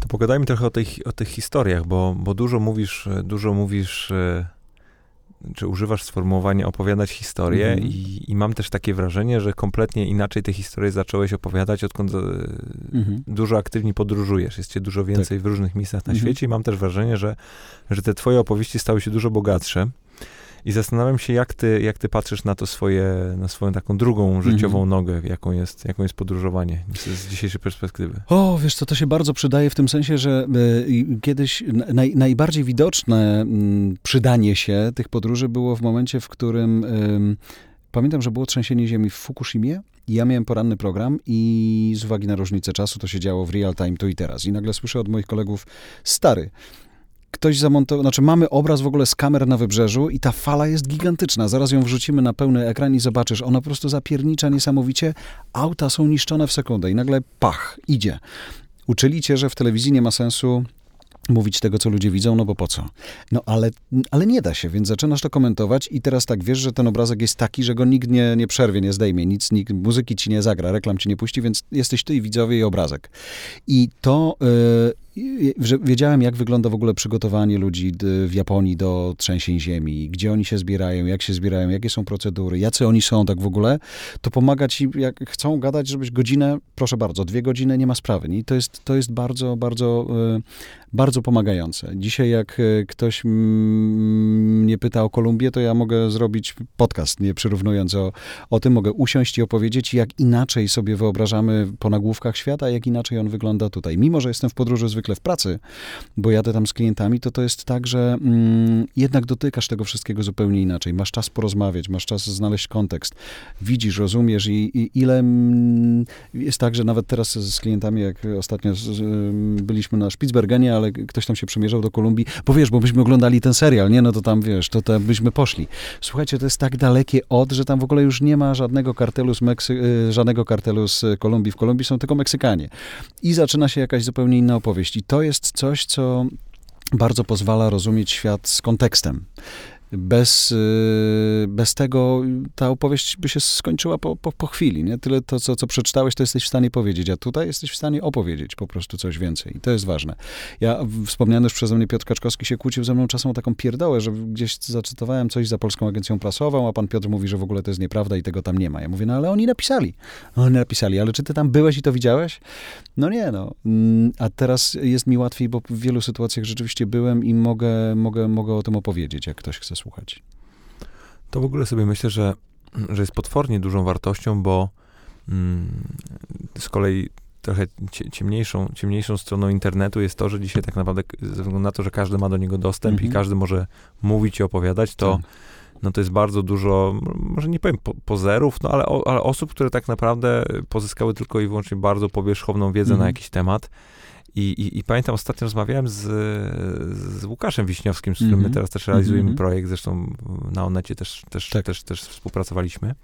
To pogadajmy trochę o tych, o tych historiach, bo, bo dużo mówisz, dużo mówisz, e, czy używasz sformułowania opowiadać historię Mhm. i, i mam też takie wrażenie, że kompletnie inaczej te historie zacząłeś opowiadać, odkąd Mhm. dużo aktywnie podróżujesz, jest cię dużo więcej w różnych miejscach na Mhm. świecie i mam też wrażenie, że, że te twoje opowieści stały się dużo bogatsze. I zastanawiam się, jak ty, jak ty patrzysz na to swoje, na swoją taką drugą życiową nogę, jaką jest, jaką jest podróżowanie z, dzisiejszej perspektywy. O, wiesz co, to się bardzo przydaje w tym sensie, że i kiedyś naj, najbardziej widoczne mm, przydanie się tych podróży było w momencie, w którym em, pamiętam, że było trzęsienie ziemi w Fukushimie i ja miałem poranny program i z uwagi na różnicę czasu to się działo w real time tu i teraz. I nagle słyszę od moich kolegów, stary, ktoś zamontował, znaczy mamy obraz w ogóle z kamer na wybrzeżu i ta fala jest gigantyczna. Zaraz ją wrzucimy na pełny ekran i zobaczysz, ona po prostu zapiernicza niesamowicie. Auta są niszczone w sekundę i nagle pach, idzie. Uczyli cię, że w telewizji nie ma sensu mówić tego, co ludzie widzą, no bo po co? No ale, ale nie da się, więc zaczynasz to komentować i teraz tak wiesz, że ten obrazek jest taki, że go nikt nie, nie przerwie, nie zdejmie, nic, nikt, muzyki ci nie zagra, reklam ci nie puści, więc jesteś ty i widzowie i obrazek. I to... Yy, że wiedziałem, jak wygląda w ogóle przygotowanie ludzi w Japonii do trzęsień ziemi, gdzie oni się zbierają, jak się zbierają, jakie są procedury, jacy oni są tak w ogóle, to pomaga ci, jak chcą gadać, żebyś godzinę, proszę bardzo, dwie godziny, nie ma sprawy. I to jest, to jest bardzo, bardzo, e, bardzo pomagające. Dzisiaj jak e, ktoś mnie pyta o Kolumbię, to ja mogę zrobić podcast, nie przyrównując o, o tym, mogę usiąść i opowiedzieć, jak inaczej sobie wyobrażamy po nagłówkach świata, jak inaczej on wygląda tutaj. Mimo, że jestem w podróży zwykle zwykle w pracy, bo jadę tam z klientami, to to jest tak, że mm, jednak dotykasz tego wszystkiego zupełnie inaczej. Masz czas porozmawiać, masz czas znaleźć kontekst. Widzisz, rozumiesz i, i ile mm, jest tak, że nawet teraz z klientami, jak ostatnio z, byliśmy na Spitsbergenie, ale ktoś tam się przemierzał do Kolumbii, bo wiesz, bo byśmy oglądali ten serial, nie? No to tam, wiesz, to byśmy poszli. Słuchajcie, to jest tak dalekie od, że tam w ogóle już nie ma żadnego kartelu z, Meksy y, żadnego kartelu z Kolumbii. W Kolumbii są tylko Meksykanie. I zaczyna się jakaś zupełnie inna opowieść. I to jest coś, co bardzo pozwala rozumieć świat z kontekstem bez, y, bez tego ta opowieść by się skończyła po, po, po, chwili. Nie? Tyle to, co, co przeczytałeś, to jesteś w stanie powiedzieć, a tutaj jesteś w stanie opowiedzieć po prostu coś więcej. I to jest ważne. Ja, wspomniany już przeze mnie Piotr Kaczkowski się kłócił ze mną czasem o taką pierdołę, że gdzieś zacytowałem coś za Polską Agencją Prasową, a pan Piotr mówi, że w ogóle to jest nieprawda i tego tam nie ma. Ja mówię, no ale oni napisali. Oni napisali, ale czy ty tam byłeś i to widziałeś? No nie, no. Mm, a teraz jest mi łatwiej, bo w wielu sytuacjach rzeczywiście byłem i mogę, mogę, mogę o tym opowiedzieć, jak ktoś chce słuchać. To w ogóle sobie myślę, że, że jest potwornie dużą wartością, bo mm, z kolei trochę ciemniejszą, ciemniejszą stroną internetu jest to, że dzisiaj tak naprawdę ze względu na to, że każdy ma do niego dostęp i mhm. każdy może mówić i opowiadać, to tak. no to jest bardzo dużo, może nie powiem po, pozerów, no ale, ale osób, które tak naprawdę pozyskały tylko i wyłącznie bardzo powierzchowną wiedzę na mhm. jakiś temat i, i, I, pamiętam, ostatnio rozmawiałem z, z Łukaszem Wiśniowskim, z którym mm -hmm. my teraz też realizujemy mm -hmm. projekt, zresztą na Onecie też, też, tak. też, też współpracowaliśmy.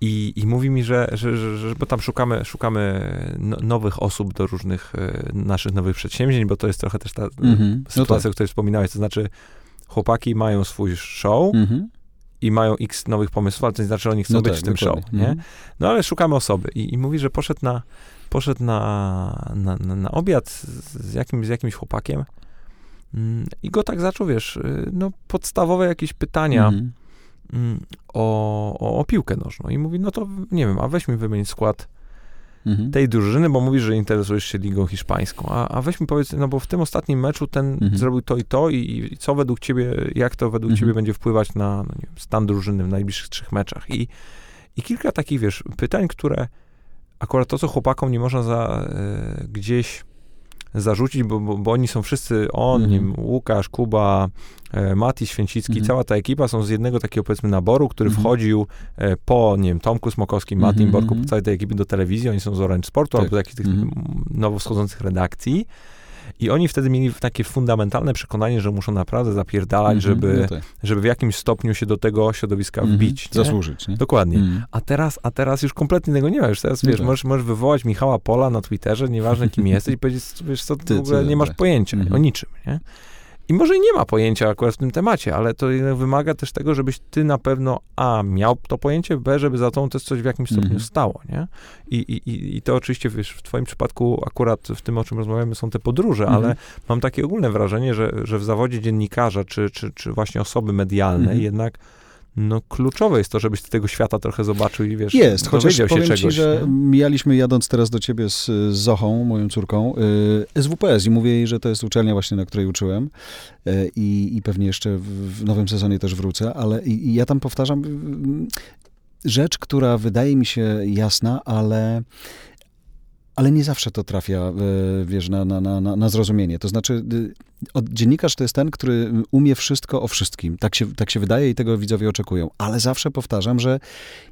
I, I mówi mi, że, że, że, że, bo tam szukamy, szukamy no, nowych osób do różnych e, naszych nowych przedsięwzięć, bo to jest trochę też ta mm -hmm. sytuacja, no tak. o której wspominałeś, to znaczy chłopaki mają swój show, mhm. i mają x nowych pomysłów, ale to nie znaczy, że oni chcą no być tak, w tym dokładnie. show, nie? Mhm. No ale szukamy osoby i, i mówi, że poszedł na, poszedł na, na, na, obiad z, jakimś, z jakimś chłopakiem mm, i go tak zaczął, wiesz, y, no podstawowe jakieś pytania mm o, o, o, piłkę nożną. I mówi, no to nie wiem, a weź mi wymień skład mhm. tej drużyny, bo mówisz, że interesujesz się ligą hiszpańską, a, a weź mi powiedz, no bo w tym ostatnim meczu ten mhm. zrobił to i to i, i, co według ciebie, jak to według ciebie będzie wpływać na no wiem, stan drużyny w najbliższych trzech meczach. I, I kilka takich, wiesz, pytań, które akurat to, co chłopakom nie można za, y, gdzieś zarzucić, bo, bo, bo, oni są wszyscy, on, mm. nim, Łukasz, Kuba, e, Mati Święcicki, mm. cała ta ekipa są z jednego takiego powiedzmy naboru, który mm. wchodził e, po, nie wiem, Tomku Smokowskim, Matim mm. Borku, po całej tej ekipy do telewizji, oni są z Orange Sportu tak. albo z jakichś tych mm. nowo wschodzących redakcji i oni wtedy mieli takie fundamentalne przekonanie, że muszą naprawdę zapierdalać, -hmm, żeby, no tak. żeby w jakimś stopniu się do tego środowiska -hmm, wbić. Nie? Zasłużyć. Nie? Dokładnie. Mm. A, teraz, a teraz już kompletnie tego nie ma. Już teraz, no wiesz, tak. możesz, możesz wywołać Michała Pola na Twitterze, nieważne kim jesteś, i powiedzieć, wiesz co, ty, w ogóle nie masz pojęcia o niczym, nie? I może nie ma pojęcia akurat w tym temacie, ale to wymaga też tego, żebyś ty na pewno A, miał to pojęcie, B, żeby za tą też coś w jakimś stopniu -hmm. stało, nie? I, i, I to oczywiście, wiesz, w twoim przypadku akurat w tym, o czym rozmawiamy, są te podróże, -hmm. ale mam takie ogólne wrażenie, że, że w zawodzie dziennikarza, czy, czy, czy właśnie osoby medialnej -hmm. jednak no kluczowe jest to, żebyś tego świata trochę zobaczył i wiesz, Jest, chociaż powiem czegoś, ci, że nie? mijaliśmy jadąc teraz do ciebie z, z Zochą, moją córką, y, SWPS i mówię jej, że to jest uczelnia właśnie, na której uczyłem y, i, pewnie jeszcze w, nowym sezonie też wrócę, ale i, i ja tam powtarzam y, rzecz, która wydaje mi się jasna, ale ale nie zawsze to trafia, e, wiesz, na, na, na, na zrozumienie. To znaczy, dziennikarz to jest ten, który umie wszystko o wszystkim. Tak się, tak się wydaje i tego widzowie oczekują. Ale zawsze powtarzam, że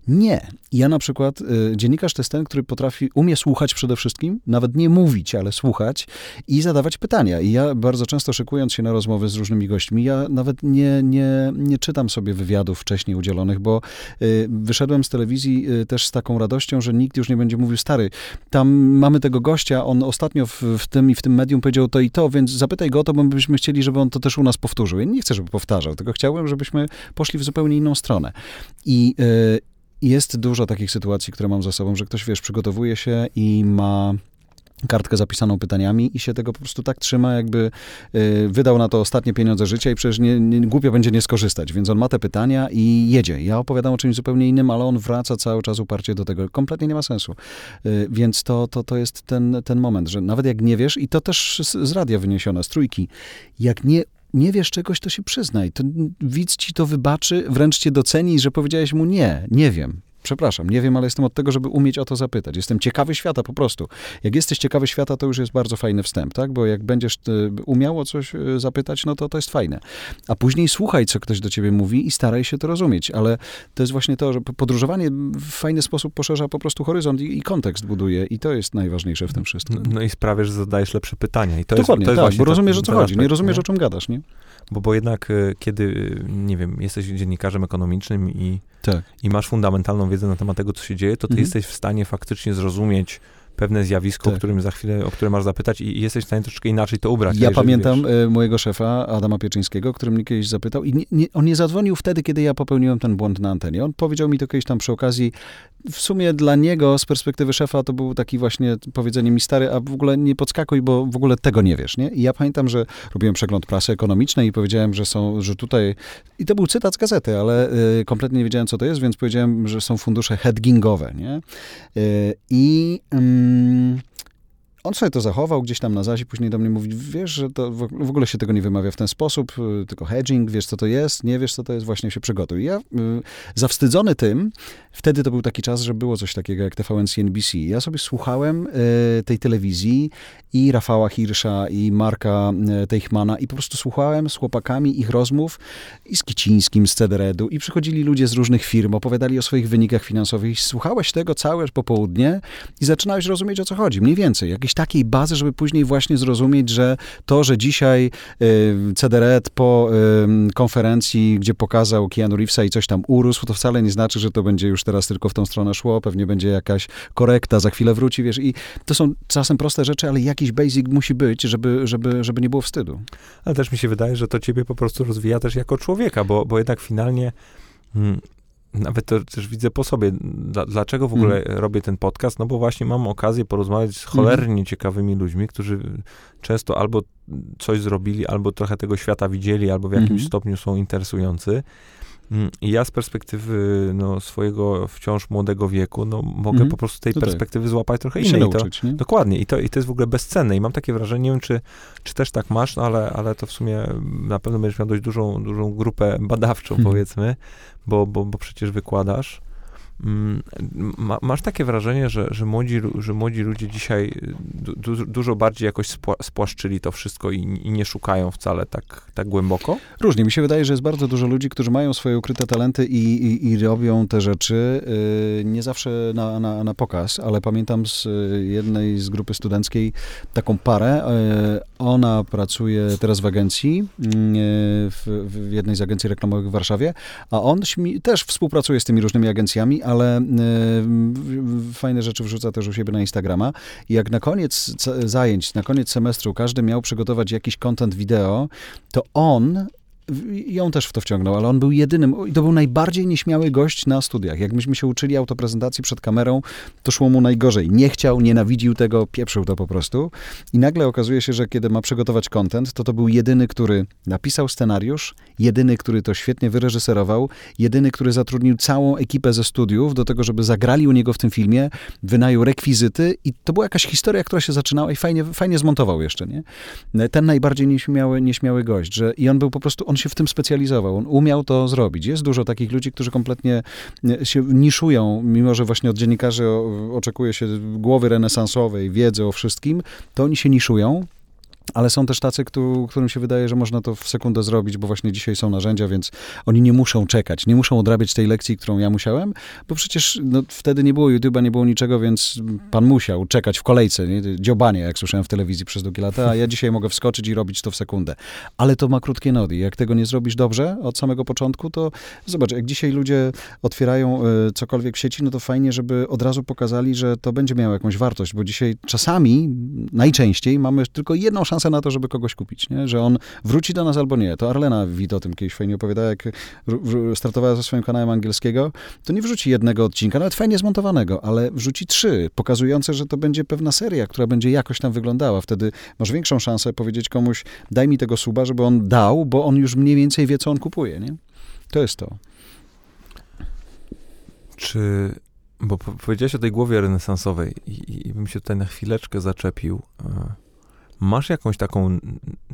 nie. Ja na przykład, y, dziennikarz to jest ten, który potrafi, umie słuchać przede wszystkim, nawet nie mówić, ale słuchać i zadawać pytania. I ja bardzo często szykując się na rozmowy z różnymi gośćmi, ja nawet nie, nie, nie czytam sobie wywiadów wcześniej udzielonych, bo y, wyszedłem z telewizji y, też z taką radością, że nikt już nie będzie mówił, stary, tam mamy tego gościa, on ostatnio w, w tym i w tym medium powiedział to i to, więc zapytaj go o to, bo byśmy chcieli, żeby on to też u nas powtórzył. Ja nie chcę, żeby powtarzał, tylko chciałbym, żebyśmy poszli w zupełnie inną stronę. I jest dużo takich sytuacji, które mam za sobą, że ktoś, wiesz, przygotowuje się i ma kartkę zapisaną pytaniami i się tego po prostu tak trzyma, jakby y, wydał na to ostatnie pieniądze życia i przecież nie, nie, głupio będzie nie skorzystać. Więc on ma te pytania i jedzie. Ja opowiadam o czymś zupełnie innym, ale on wraca cały czas uparcie do tego. Kompletnie nie ma sensu. Y, więc to, to, to jest ten, ten moment, że nawet jak nie wiesz, i to też z, z radia wyniesione, z trójki, jak nie nie wiesz czegoś, to się przyznaj. To widz ci to wybaczy, wręcz cię doceni, że powiedziałeś mu nie, nie wiem. Przepraszam, nie wiem, ale jestem od tego, żeby umieć o to zapytać. Jestem ciekawy świata po prostu. Jak jesteś ciekawy świata, to już jest bardzo fajny wstęp, tak? Bo jak będziesz y, umiał o coś y, zapytać, no to to jest fajne. A później słuchaj, co ktoś do ciebie mówi i staraj się to rozumieć. Ale to jest właśnie to, że podróżowanie w fajny sposób poszerza po prostu horyzont i, i kontekst buduje i to jest najważniejsze w tym wszystkim. No i sprawia, że zadajesz lepsze pytania. I to Dokładnie, jest, to jest tak, bo rozumiesz, o co chodzi. Aspekt, nie rozumiesz, nie? o czym gadasz, nie? Bo, bo jednak y, kiedy, nie wiem, jesteś dziennikarzem ekonomicznym i, Tak. i masz fundamentalną wiedzę na temat tego, co się dzieje, to ty Mhm. jesteś w stanie faktycznie zrozumieć pewne zjawisko, o Tak. którym za chwilę, o które masz zapytać i, i jesteś w stanie troszeczkę inaczej to ubrać. Ja pamiętam wiesz. mojego szefa, Adama Pieczyńskiego, który mnie kiedyś zapytał i nie, nie, on nie zadzwonił wtedy, kiedy ja popełniłem ten błąd na antenie. On powiedział mi to kiedyś tam przy okazji. W sumie dla niego, z perspektywy szefa, to był taki właśnie powiedzenie mi stary, a w ogóle nie podskakuj, bo w ogóle tego nie wiesz, nie? I ja pamiętam, że robiłem przegląd prasy ekonomicznej i powiedziałem, że są, że tutaj, i to był cytat z gazety, ale y, kompletnie nie wiedziałem, co to jest, więc powiedziałem, że są fundusze hedgingowe, nie? Y, I... Mm, on sobie to zachował gdzieś tam na zaś i później do mnie mówi, wiesz, że to w ogóle się tego nie wymawia w ten sposób, y, tylko hedging, wiesz co to jest, nie wiesz co to jest, właśnie się przygotuj. Ja y, zawstydzony tym, wtedy to był taki czas, że było coś takiego jak TVN CNBC. Ja sobie słuchałem y, tej telewizji i Rafała Hirsza i Marka Teichmana i po prostu słuchałem z chłopakami ich rozmów i z Kicińskim, z Cederedu i przychodzili ludzie z różnych firm, opowiadali o swoich wynikach finansowych i słuchałeś tego całe popołudnie i zaczynałeś rozumieć, o co chodzi. Mniej więcej. Takiej bazy, żeby później właśnie zrozumieć, że to, że dzisiaj y, Cedered po y, konferencji, gdzie pokazał Keanu Reevesa i coś tam urósł, to wcale nie znaczy, że to będzie już teraz tylko w tą stronę szło. Pewnie będzie jakaś korekta, za chwilę wróci, wiesz. I to są czasem proste rzeczy, ale jakiś basic musi być, żeby, żeby, żeby nie było wstydu. Ale też mi się wydaje, że to ciebie po prostu rozwija też jako człowieka, bo, bo jednak finalnie mm, nawet to też widzę po sobie, dla, dlaczego w ogóle robię ten podcast, no bo właśnie mam okazję porozmawiać z cholernie ciekawymi ludźmi, którzy często albo coś zrobili, albo trochę tego świata widzieli, albo w jakimś Mhm. stopniu są interesujący. Mm, I ja z perspektywy no, swojego wciąż młodego wieku, no, mogę Mhm. po prostu tej tak. perspektywy złapać trochę innej. To, nauczyć, nie? Dokładnie. I to, I to jest w ogóle bezcenne. I mam takie wrażenie, nie wiem, czy, czy też tak masz, no ale, ale to w sumie na pewno będziesz miał dość dużą, dużą grupę badawczą, Mhm. powiedzmy, bo, bo, bo przecież wykładasz. Mm, Ma, masz takie wrażenie, że, że, młodzi, że młodzi ludzie dzisiaj du, du, dużo bardziej jakoś spła, spłaszczyli to wszystko i, i nie szukają wcale tak, tak głęboko? Różnie. Mi się wydaje, że jest bardzo dużo ludzi, którzy mają swoje ukryte talenty i, i, i robią te rzeczy yy, nie zawsze na, na, na pokaz, ale pamiętam z y, jednej z grupy studenckiej taką parę. Yy, ona pracuje teraz w agencji, w, w jednej z agencji reklamowych w Warszawie, a on też współpracuje z tymi różnymi agencjami, ale w- fajne rzeczy wrzuca też u siebie na Instagrama. I jak na koniec zajęć, na koniec semestru każdy miał przygotować jakiś content wideo, to on ją też w to wciągnął, ale on był jedynym, to był najbardziej nieśmiały gość na studiach. Jak myśmy się uczyli autoprezentacji przed kamerą, to szło mu najgorzej. Nie chciał, nienawidził tego, pieprzył to po prostu. I nagle okazuje się, że kiedy ma przygotować content, to to był jedyny, który napisał scenariusz, jedyny, który to świetnie wyreżyserował, jedyny, który zatrudnił całą ekipę ze studiów do tego, żeby zagrali u niego w tym filmie, wynajął rekwizyty i to była jakaś historia, która się zaczynała i fajnie, fajnie zmontował jeszcze, nie? Ten najbardziej nieśmiały, nieśmiały gość, że i on był po prostu, on się w tym specjalizował, on umiał to zrobić. Jest dużo takich ludzi, którzy kompletnie się niszują, mimo że właśnie od dziennikarzy oczekuje się głowy renesansowej, wiedzy o wszystkim, to oni się niszują. Ale są też tacy, któ- którym się wydaje, że można to w sekundę zrobić, bo właśnie dzisiaj są narzędzia, więc oni nie muszą czekać, nie muszą odrabiać tej lekcji, którą ja musiałem, bo przecież no, wtedy nie było YouTube'a, nie było niczego, więc pan musiał czekać w kolejce, nie? dziobanie, jak słyszałem w telewizji przez długie lata, a ja dzisiaj mogę wskoczyć i robić to w sekundę. Ale to ma krótkie nogi. Jak tego nie zrobisz dobrze od samego początku, to zobacz, jak dzisiaj ludzie otwierają y, cokolwiek w sieci, no to fajnie, żeby od razu pokazali, że to będzie miało jakąś wartość, bo dzisiaj czasami, najczęściej mamy tylko jedną szansę szansę na to, żeby kogoś kupić, nie? że on wróci do nas albo nie. To Arlena Wit o tym kiedyś fajnie opowiadała, jak startowała ze swoim kanałem angielskiego, to nie wrzuci jednego odcinka, nawet fajnie zmontowanego, ale wrzuci trzy, pokazujące, że to będzie pewna seria, która będzie jakoś tam wyglądała. Wtedy masz większą szansę powiedzieć komuś, daj mi tego suba, żeby on dał, bo on już mniej więcej wie, co on kupuje, nie? To jest to. Czy, bo powiedziałeś o tej głowie renesansowej i, i bym się tutaj na chwileczkę zaczepił. E, Masz jakąś taką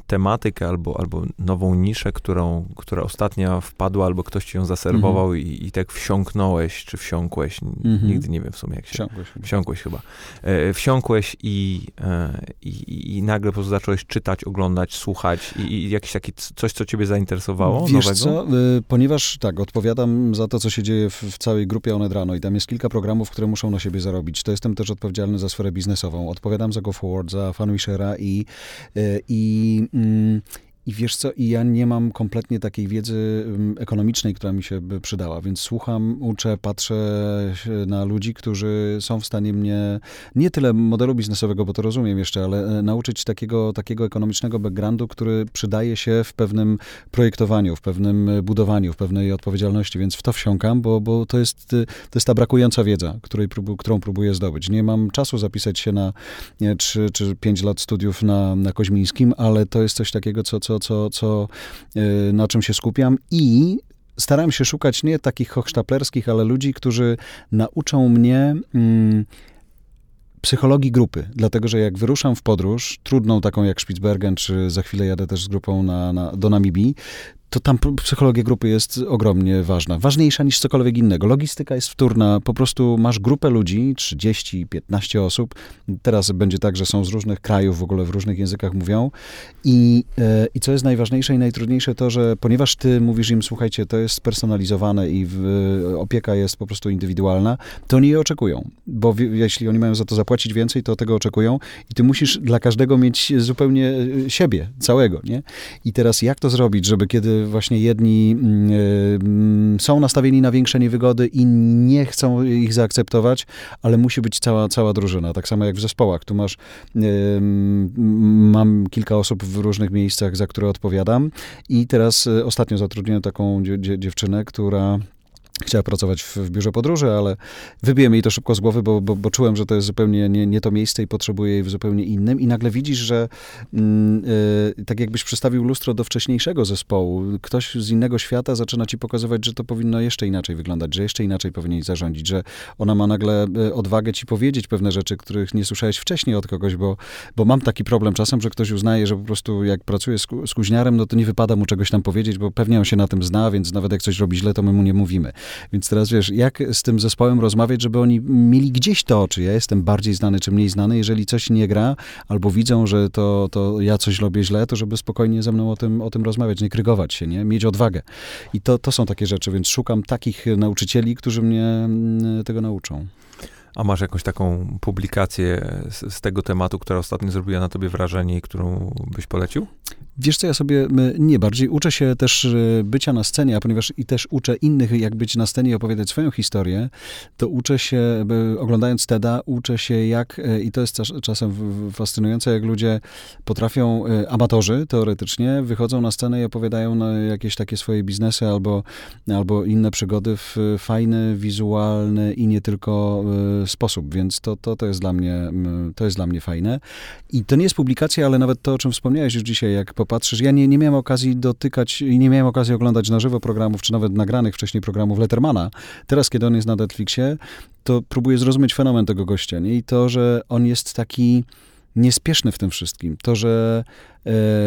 tematykę albo, albo nową niszę, którą, która ostatnio wpadła, albo ktoś ci ją zaserwował mm -hmm. i, i tak wsiąknąłeś, czy wsiąkłeś, mm -hmm. nigdy nie wiem w sumie jak się... Wsiąkłeś. Wsiąkłeś chyba. E, wsiąkłeś i, e, i, i, nagle po prostu zacząłeś czytać, oglądać, słuchać i, i jakieś takie coś, co ciebie zainteresowało Wiesz nowego? co, y, ponieważ tak, odpowiadam za to, co się dzieje w, w całej grupie Onedrano i tam jest kilka programów, które muszą na siebie zarobić. To jestem też odpowiedzialny za sferę biznesową. Odpowiadam za Go Forward, za Funwishera i i, i mm, i wiesz co, i ja nie mam kompletnie takiej wiedzy ekonomicznej, która mi się by przydała, więc słucham, uczę, patrzę na ludzi, którzy są w stanie mnie, nie tyle modelu biznesowego, bo to rozumiem jeszcze, ale e, nauczyć takiego, takiego ekonomicznego backgroundu, który przydaje się w pewnym projektowaniu, w pewnym budowaniu, w pewnej odpowiedzialności, więc w to wsiąkam, bo, bo to, jest, to jest ta brakująca wiedza, której próbu, którą próbuję zdobyć. Nie mam czasu zapisać się na nie, 3 czy 5 lat studiów na, na Koźmińskim, ale to jest coś takiego, co, co co, co, y, na czym się skupiam. I staram się szukać nie takich hochsztaplerskich, ale ludzi, którzy nauczą mnie mm, psychologii grupy, dlatego że jak wyruszam w podróż, trudną taką jak Spitsbergen, czy za chwilę jadę też z grupą na, na, do Namibii, to tam psychologia grupy jest ogromnie ważna. Ważniejsza niż cokolwiek innego. Logistyka jest wtórna. Po prostu masz grupę ludzi, 30, 15 osób. Teraz będzie tak, że są z różnych krajów, w ogóle w różnych językach mówią. I, e, i co jest najważniejsze i najtrudniejsze to, że ponieważ ty mówisz im, słuchajcie, to jest spersonalizowane i w, opieka jest po prostu indywidualna, to oni je oczekują. Bo w, jeśli oni mają za to zapłacić więcej, to tego oczekują i ty musisz dla każdego mieć zupełnie e, siebie, całego, nie? I teraz jak to zrobić, żeby kiedy właśnie jedni mm, y, są nastawieni na większe niewygody i nie chcą ich zaakceptować, ale musi być cała, cała drużyna. Tak samo jak w zespołach. Tu masz, mam kilka osób w różnych miejscach, za które odpowiadam i teraz y, ostatnio zatrudniłem taką dziewczynę, która Chciała pracować w, w, biurze podróży, ale wybiłem jej to szybko z głowy, bo, bo, bo czułem, że to jest zupełnie nie, nie, to miejsce i potrzebuję jej w zupełnie innym. I nagle widzisz, że mm, y, tak jakbyś przystawił lustro do wcześniejszego zespołu, ktoś z innego świata zaczyna ci pokazywać, że to powinno jeszcze inaczej wyglądać, że jeszcze inaczej powinien zarządzić, że ona ma nagle y, odwagę ci powiedzieć pewne rzeczy, których nie słyszałeś wcześniej od kogoś, bo, bo mam taki problem czasem, że ktoś uznaje, że po prostu jak pracuje z, z kuźniarem, no to nie wypada mu czegoś tam powiedzieć, bo pewnie on się na tym zna, więc nawet jak coś robi źle, to my mu nie mówimy. Więc teraz wiesz, jak z tym zespołem rozmawiać, żeby oni mieli gdzieś to, czy ja jestem bardziej znany, czy mniej znany, jeżeli coś nie gra, albo widzą, że to, to ja coś robię źle, to żeby spokojnie ze mną o tym, o tym rozmawiać, nie krygować się, nie? Mieć odwagę. I to, to są takie rzeczy, więc szukam takich nauczycieli, którzy mnie mm, tego nauczą. A masz jakąś taką publikację z, z, tego tematu, która ostatnio zrobiła na tobie wrażenie i którą byś polecił? Wiesz co, ja sobie nie bardziej uczę się też e, bycia na scenie, a ponieważ i też uczę innych, jak być na scenie i opowiadać swoją historię, to uczę się, oglądając TEDa, uczę się jak, e, i to jest czasem fascynujące, jak ludzie potrafią, e, amatorzy teoretycznie, wychodzą na scenę i opowiadają na jakieś takie swoje biznesy albo, albo inne przygody w fajny, wizualny i nie tylko sposób, więc to, to, to, jest dla mnie, to jest dla mnie fajne. I to nie jest publikacja, ale nawet to, o czym wspomniałeś już dzisiaj, jak popatrzysz, ja nie, nie miałem okazji dotykać i nie miałem okazji oglądać na żywo programów, czy nawet nagranych wcześniej programów Lettermana. Teraz, kiedy on jest na Netflixie, to próbuję zrozumieć fenomen tego gościa, nie? I to, że on jest taki niespieszny w tym wszystkim. To, że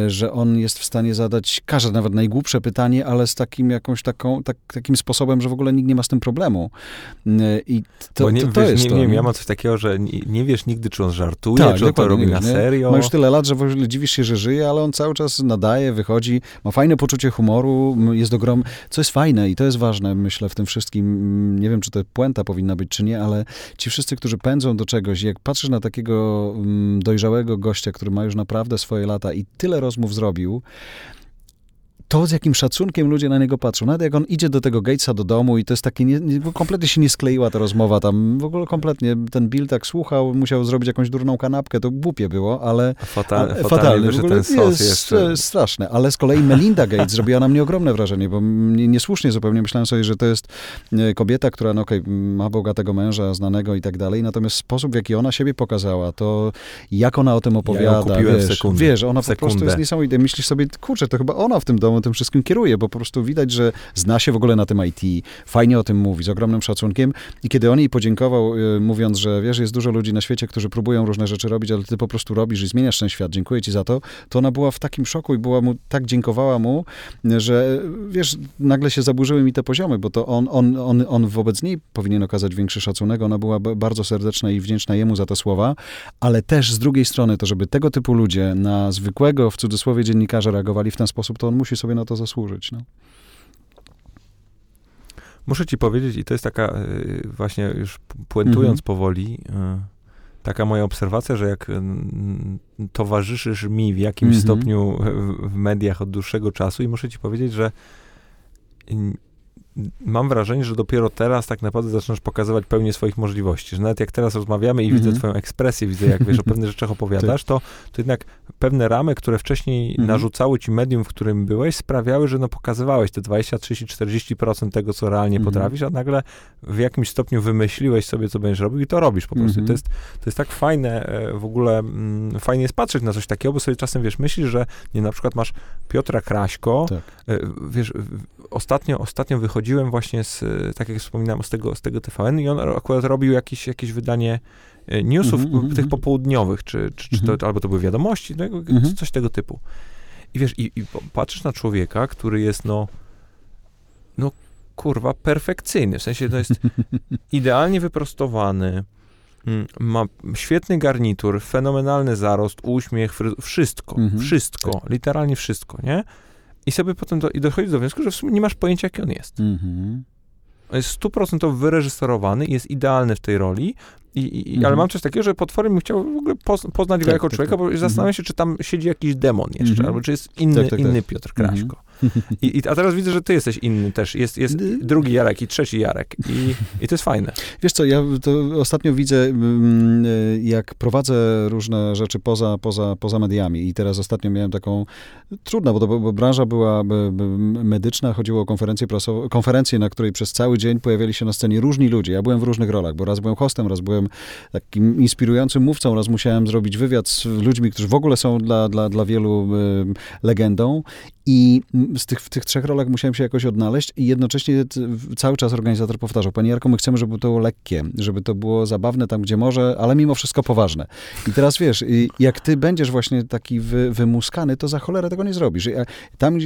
że on jest w stanie zadać każde, nawet najgłupsze pytanie, ale z takim jakąś taką, tak, takim sposobem, że w ogóle nikt nie ma z tym problemu. E, I to, Bo nie, to, to wiesz, jest nie, to. Nie, nie, ja mam coś takiego, że nie, nie, wiesz nigdy, czy on żartuje, tak, czy on to robi na serio. Ma już tyle lat, że w ogóle dziwisz się, że żyje, ale on cały czas nadaje, wychodzi, ma fajne poczucie humoru, jest ogrom, co jest fajne i to jest ważne, myślę, w tym wszystkim. Nie wiem, czy to puenta powinna być, czy nie, ale ci wszyscy, którzy pędzą do czegoś, jak patrzysz na takiego dojrzałego gościa, który ma już naprawdę swoje lata i tyle rozmów zrobił, to, z jakim szacunkiem ludzie na niego patrzą. Nawet jak on idzie do tego Gatesa do domu i to jest takie, nie, nie, kompletnie się nie skleiła ta rozmowa tam, w ogóle kompletnie. Ten Bill tak słuchał, musiał zrobić jakąś durną kanapkę, to głupie było, ale... Fatal, a, fatalny, w ogóle ten sos jest jeszcze. straszne. Ale z kolei Melinda Gates zrobiła na mnie ogromne wrażenie, bo niesłusznie zupełnie myślałem sobie, że to jest e, kobieta, która, no okej, okay, ma bogatego męża, znanego i tak dalej, natomiast sposób, w jaki ona siebie pokazała, to jak ona o tym opowiada, ja wiesz, wiesz, ona po prostu jest niesamowita. Myślisz sobie, kurczę, to chyba ona w tym domu tym wszystkim kieruje, bo po prostu widać, że zna się w ogóle na tym IT, fajnie o tym mówi, z ogromnym szacunkiem. I kiedy on jej podziękował, y, mówiąc, że wiesz, jest dużo ludzi na świecie, którzy próbują różne rzeczy robić, ale ty po prostu robisz i zmieniasz ten świat, dziękuję ci za to, to ona była w takim szoku i była mu, tak dziękowała mu, że wiesz, nagle się zaburzyły mi te poziomy, bo to on, on, on, on wobec niej powinien okazać większy szacunek, ona była bardzo serdeczna i wdzięczna jemu za te słowa, ale też z drugiej strony to, żeby tego typu ludzie na zwykłego, w cudzysłowie, dziennikarza reagowali w ten sposób, to on musi sobie na to zasłużyć. No. Muszę ci powiedzieć, i to jest taka y, właśnie już puentując mhm. powoli, y, taka moja obserwacja, że jak towarzyszysz mi w jakimś mhm. stopniu w mediach od dłuższego czasu i muszę ci powiedzieć, że mam wrażenie, że dopiero teraz tak naprawdę zaczynasz pokazywać pełnię swoich możliwości. Że nawet jak teraz rozmawiamy i mm -hmm. widzę mhm. twoją ekspresję, widzę jak wiesz o pewnych rzeczach opowiadasz, to, to jednak pewne ramy, które wcześniej mm -hmm. narzucały ci medium, w którym byłeś, sprawiały, że no pokazywałeś te 20, 30, 40% tego, co realnie mm -hmm. potrafisz, a nagle w jakimś stopniu wymyśliłeś sobie, co będziesz robił i to robisz po prostu. To, jest, to jest tak fajne e, w ogóle, mm, fajnie jest patrzeć na coś takiego, bo sobie czasem, wiesz, myślisz, że nie, na przykład masz Piotra Kraśko, tak. E, wiesz, ostatnio, ostatnio wychodziłem właśnie z, tak jak wspominałem, z tego, z tego TVN i on akurat robił jakieś, jakieś wydanie e, newsów mm -hmm, tych popołudniowych, czy, czy, czy to, mhm. albo to były wiadomości, no, mhm. coś tego typu. I wiesz, i, i patrzysz na człowieka, który jest, no, no, kurwa, perfekcyjny, w sensie to jest idealnie wyprostowany, mm, ma świetny garnitur, fenomenalny zarost, uśmiech, wszystko, wszystko, tak. literalnie wszystko, nie? I sobie potem do, i dochodzi do wniosku, że w sumie nie masz pojęcia, jaki on jest. Mhm. On jest stuprocentowo wyreżyserowany, jest idealny w tej roli, i, i, mhm. Ale mam coś takiego, że potworem bym chciał w ogóle poznać go tak, jako tak, człowieka, tak. bo zastanawiam mhm. się, czy tam siedzi jakiś demon jeszcze, mhm. albo czy jest inny, tak, tak, inny tak. Piotr Kraśko. I, I, a teraz widzę, że ty jesteś inny też. Jest, jest drugi Jarek i trzeci Jarek. I, I to jest fajne. Wiesz co, ja to ostatnio widzę, mm, jak prowadzę różne rzeczy poza, poza, poza mediami. I teraz ostatnio miałem taką trudną, bo, to, bo branża była medyczna, chodziło o konferencję prasową, konferencję, na której przez cały dzień pojawiali się na scenie różni ludzie. Ja byłem w różnych rolach, bo raz byłem hostem, raz byłem takim inspirującym mówcą, raz musiałem zrobić wywiad z ludźmi, którzy w ogóle są dla, dla, dla wielu legendą. I z tych, w tych trzech rolach musiałem się jakoś odnaleźć i jednocześnie cały czas organizator powtarzał, Panie Jarko, my chcemy, żeby to było lekkie, żeby to było zabawne tam, gdzie może, ale mimo wszystko poważne. I teraz wiesz, jak ty będziesz właśnie taki wy, wymuskany, to za cholerę tego nie zrobisz. Tam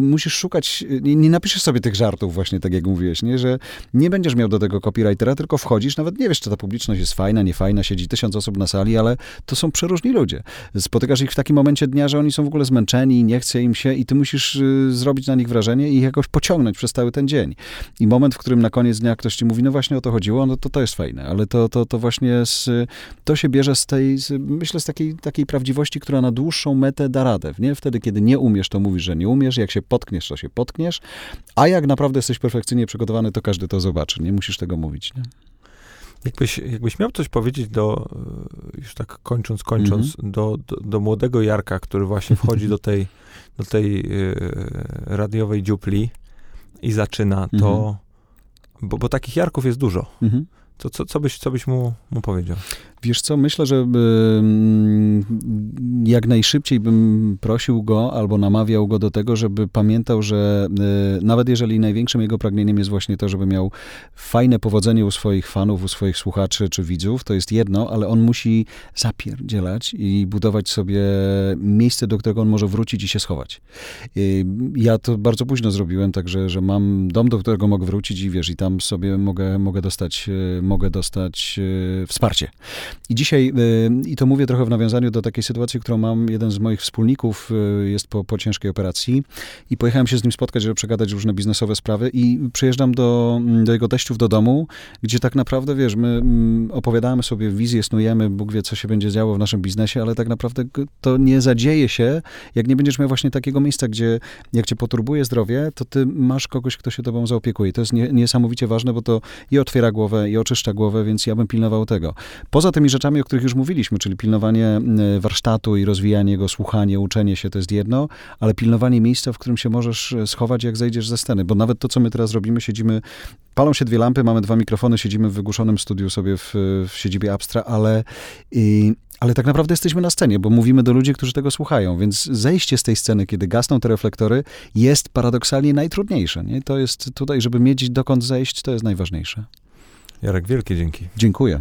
musisz szukać, nie, nie, napiszesz sobie tych żartów właśnie, tak jak mówiłeś, nie? że nie będziesz miał do tego copywritera, tylko wchodzisz, nawet nie wiesz, czy ta publiczność jest fajna, nie fajna, siedzi tysiąc osób na sali, ale to są przeróżni ludzie. Spotykasz ich w takim momencie dnia, że oni są w ogóle zmęczeni, nie chce im się i ty musisz y, zrobić na nich wrażenie i jakoś pociągnąć przez cały ten dzień. I moment, w którym na koniec dnia ktoś ci mówi, no właśnie o to chodziło, no to to jest fajne, ale to, to, to właśnie z, to się bierze z tej, z, myślę, z takiej, takiej prawdziwości, która na dłuższą metę da radę, nie? Wtedy, kiedy nie umiesz, to mówisz, że nie umiesz, jak się potkniesz, to się potkniesz, a jak naprawdę jesteś perfekcyjnie przygotowany, to każdy to zobaczy, nie musisz tego mówić, nie? Jakbyś, jakbyś miał coś powiedzieć do, już tak kończąc, kończąc, mm -hmm. do, do, do, młodego Jarka, który właśnie wchodzi do tej, do tej y, radiowej dziupli i zaczyna, to, mm -hmm. bo, bo takich Jarków jest dużo. Mm -hmm. To co, co, byś, co byś mu, mu powiedział? Wiesz co, myślę, że jak najszybciej bym prosił go albo namawiał go do tego, żeby pamiętał, że y, nawet jeżeli największym jego pragnieniem jest właśnie to, żeby miał fajne powodzenie u swoich fanów, u swoich słuchaczy czy widzów, to jest jedno, ale on musi zapierdzielać i budować sobie miejsce, do którego on może wrócić i się schować. Ja to bardzo późno zrobiłem, także że mam dom, do którego mogę wrócić i wiesz, i tam sobie mogę, mogę dostać mogę dostać wsparcie. I dzisiaj, i to mówię trochę w nawiązaniu do takiej sytuacji, którą mam, jeden z moich wspólników jest po, po ciężkiej operacji i pojechałem się z nim spotkać, żeby przegadać różne biznesowe sprawy i przyjeżdżam do, do jego teściów do domu, gdzie tak naprawdę, wiesz, my mm, opowiadamy sobie wizję, snujemy, Bóg wie, co się będzie działo w naszym biznesie, ale tak naprawdę to nie zadzieje się, jak nie będziesz miał właśnie takiego miejsca, gdzie jak cię poturbuje zdrowie, to ty masz kogoś, kto się tobą zaopiekuje. To jest nie, niesamowicie ważne, bo to i otwiera głowę, i oczyszcza głowę, więc ja bym pilnował tego. Poza tymi rzeczami, o których już mówiliśmy, czyli pilnowanie warsztatu i rozwijanie go, słuchanie, uczenie się, to jest jedno, ale pilnowanie miejsca, w którym się możesz e, schować, jak zejdziesz ze sceny, bo nawet to, co my teraz robimy, siedzimy Palą się dwie lampy, mamy dwa mikrofony, siedzimy w wygłuszonym studiu sobie w, w siedzibie Abstra, ale, i, ale tak naprawdę jesteśmy na scenie, bo mówimy do ludzi, którzy tego słuchają, więc zejście z tej sceny, kiedy gasną te reflektory, jest paradoksalnie najtrudniejsze. Nie? To jest tutaj, żeby mieć dokąd zejść, to jest najważniejsze. Jarek, wielkie dzięki. Dziękuję.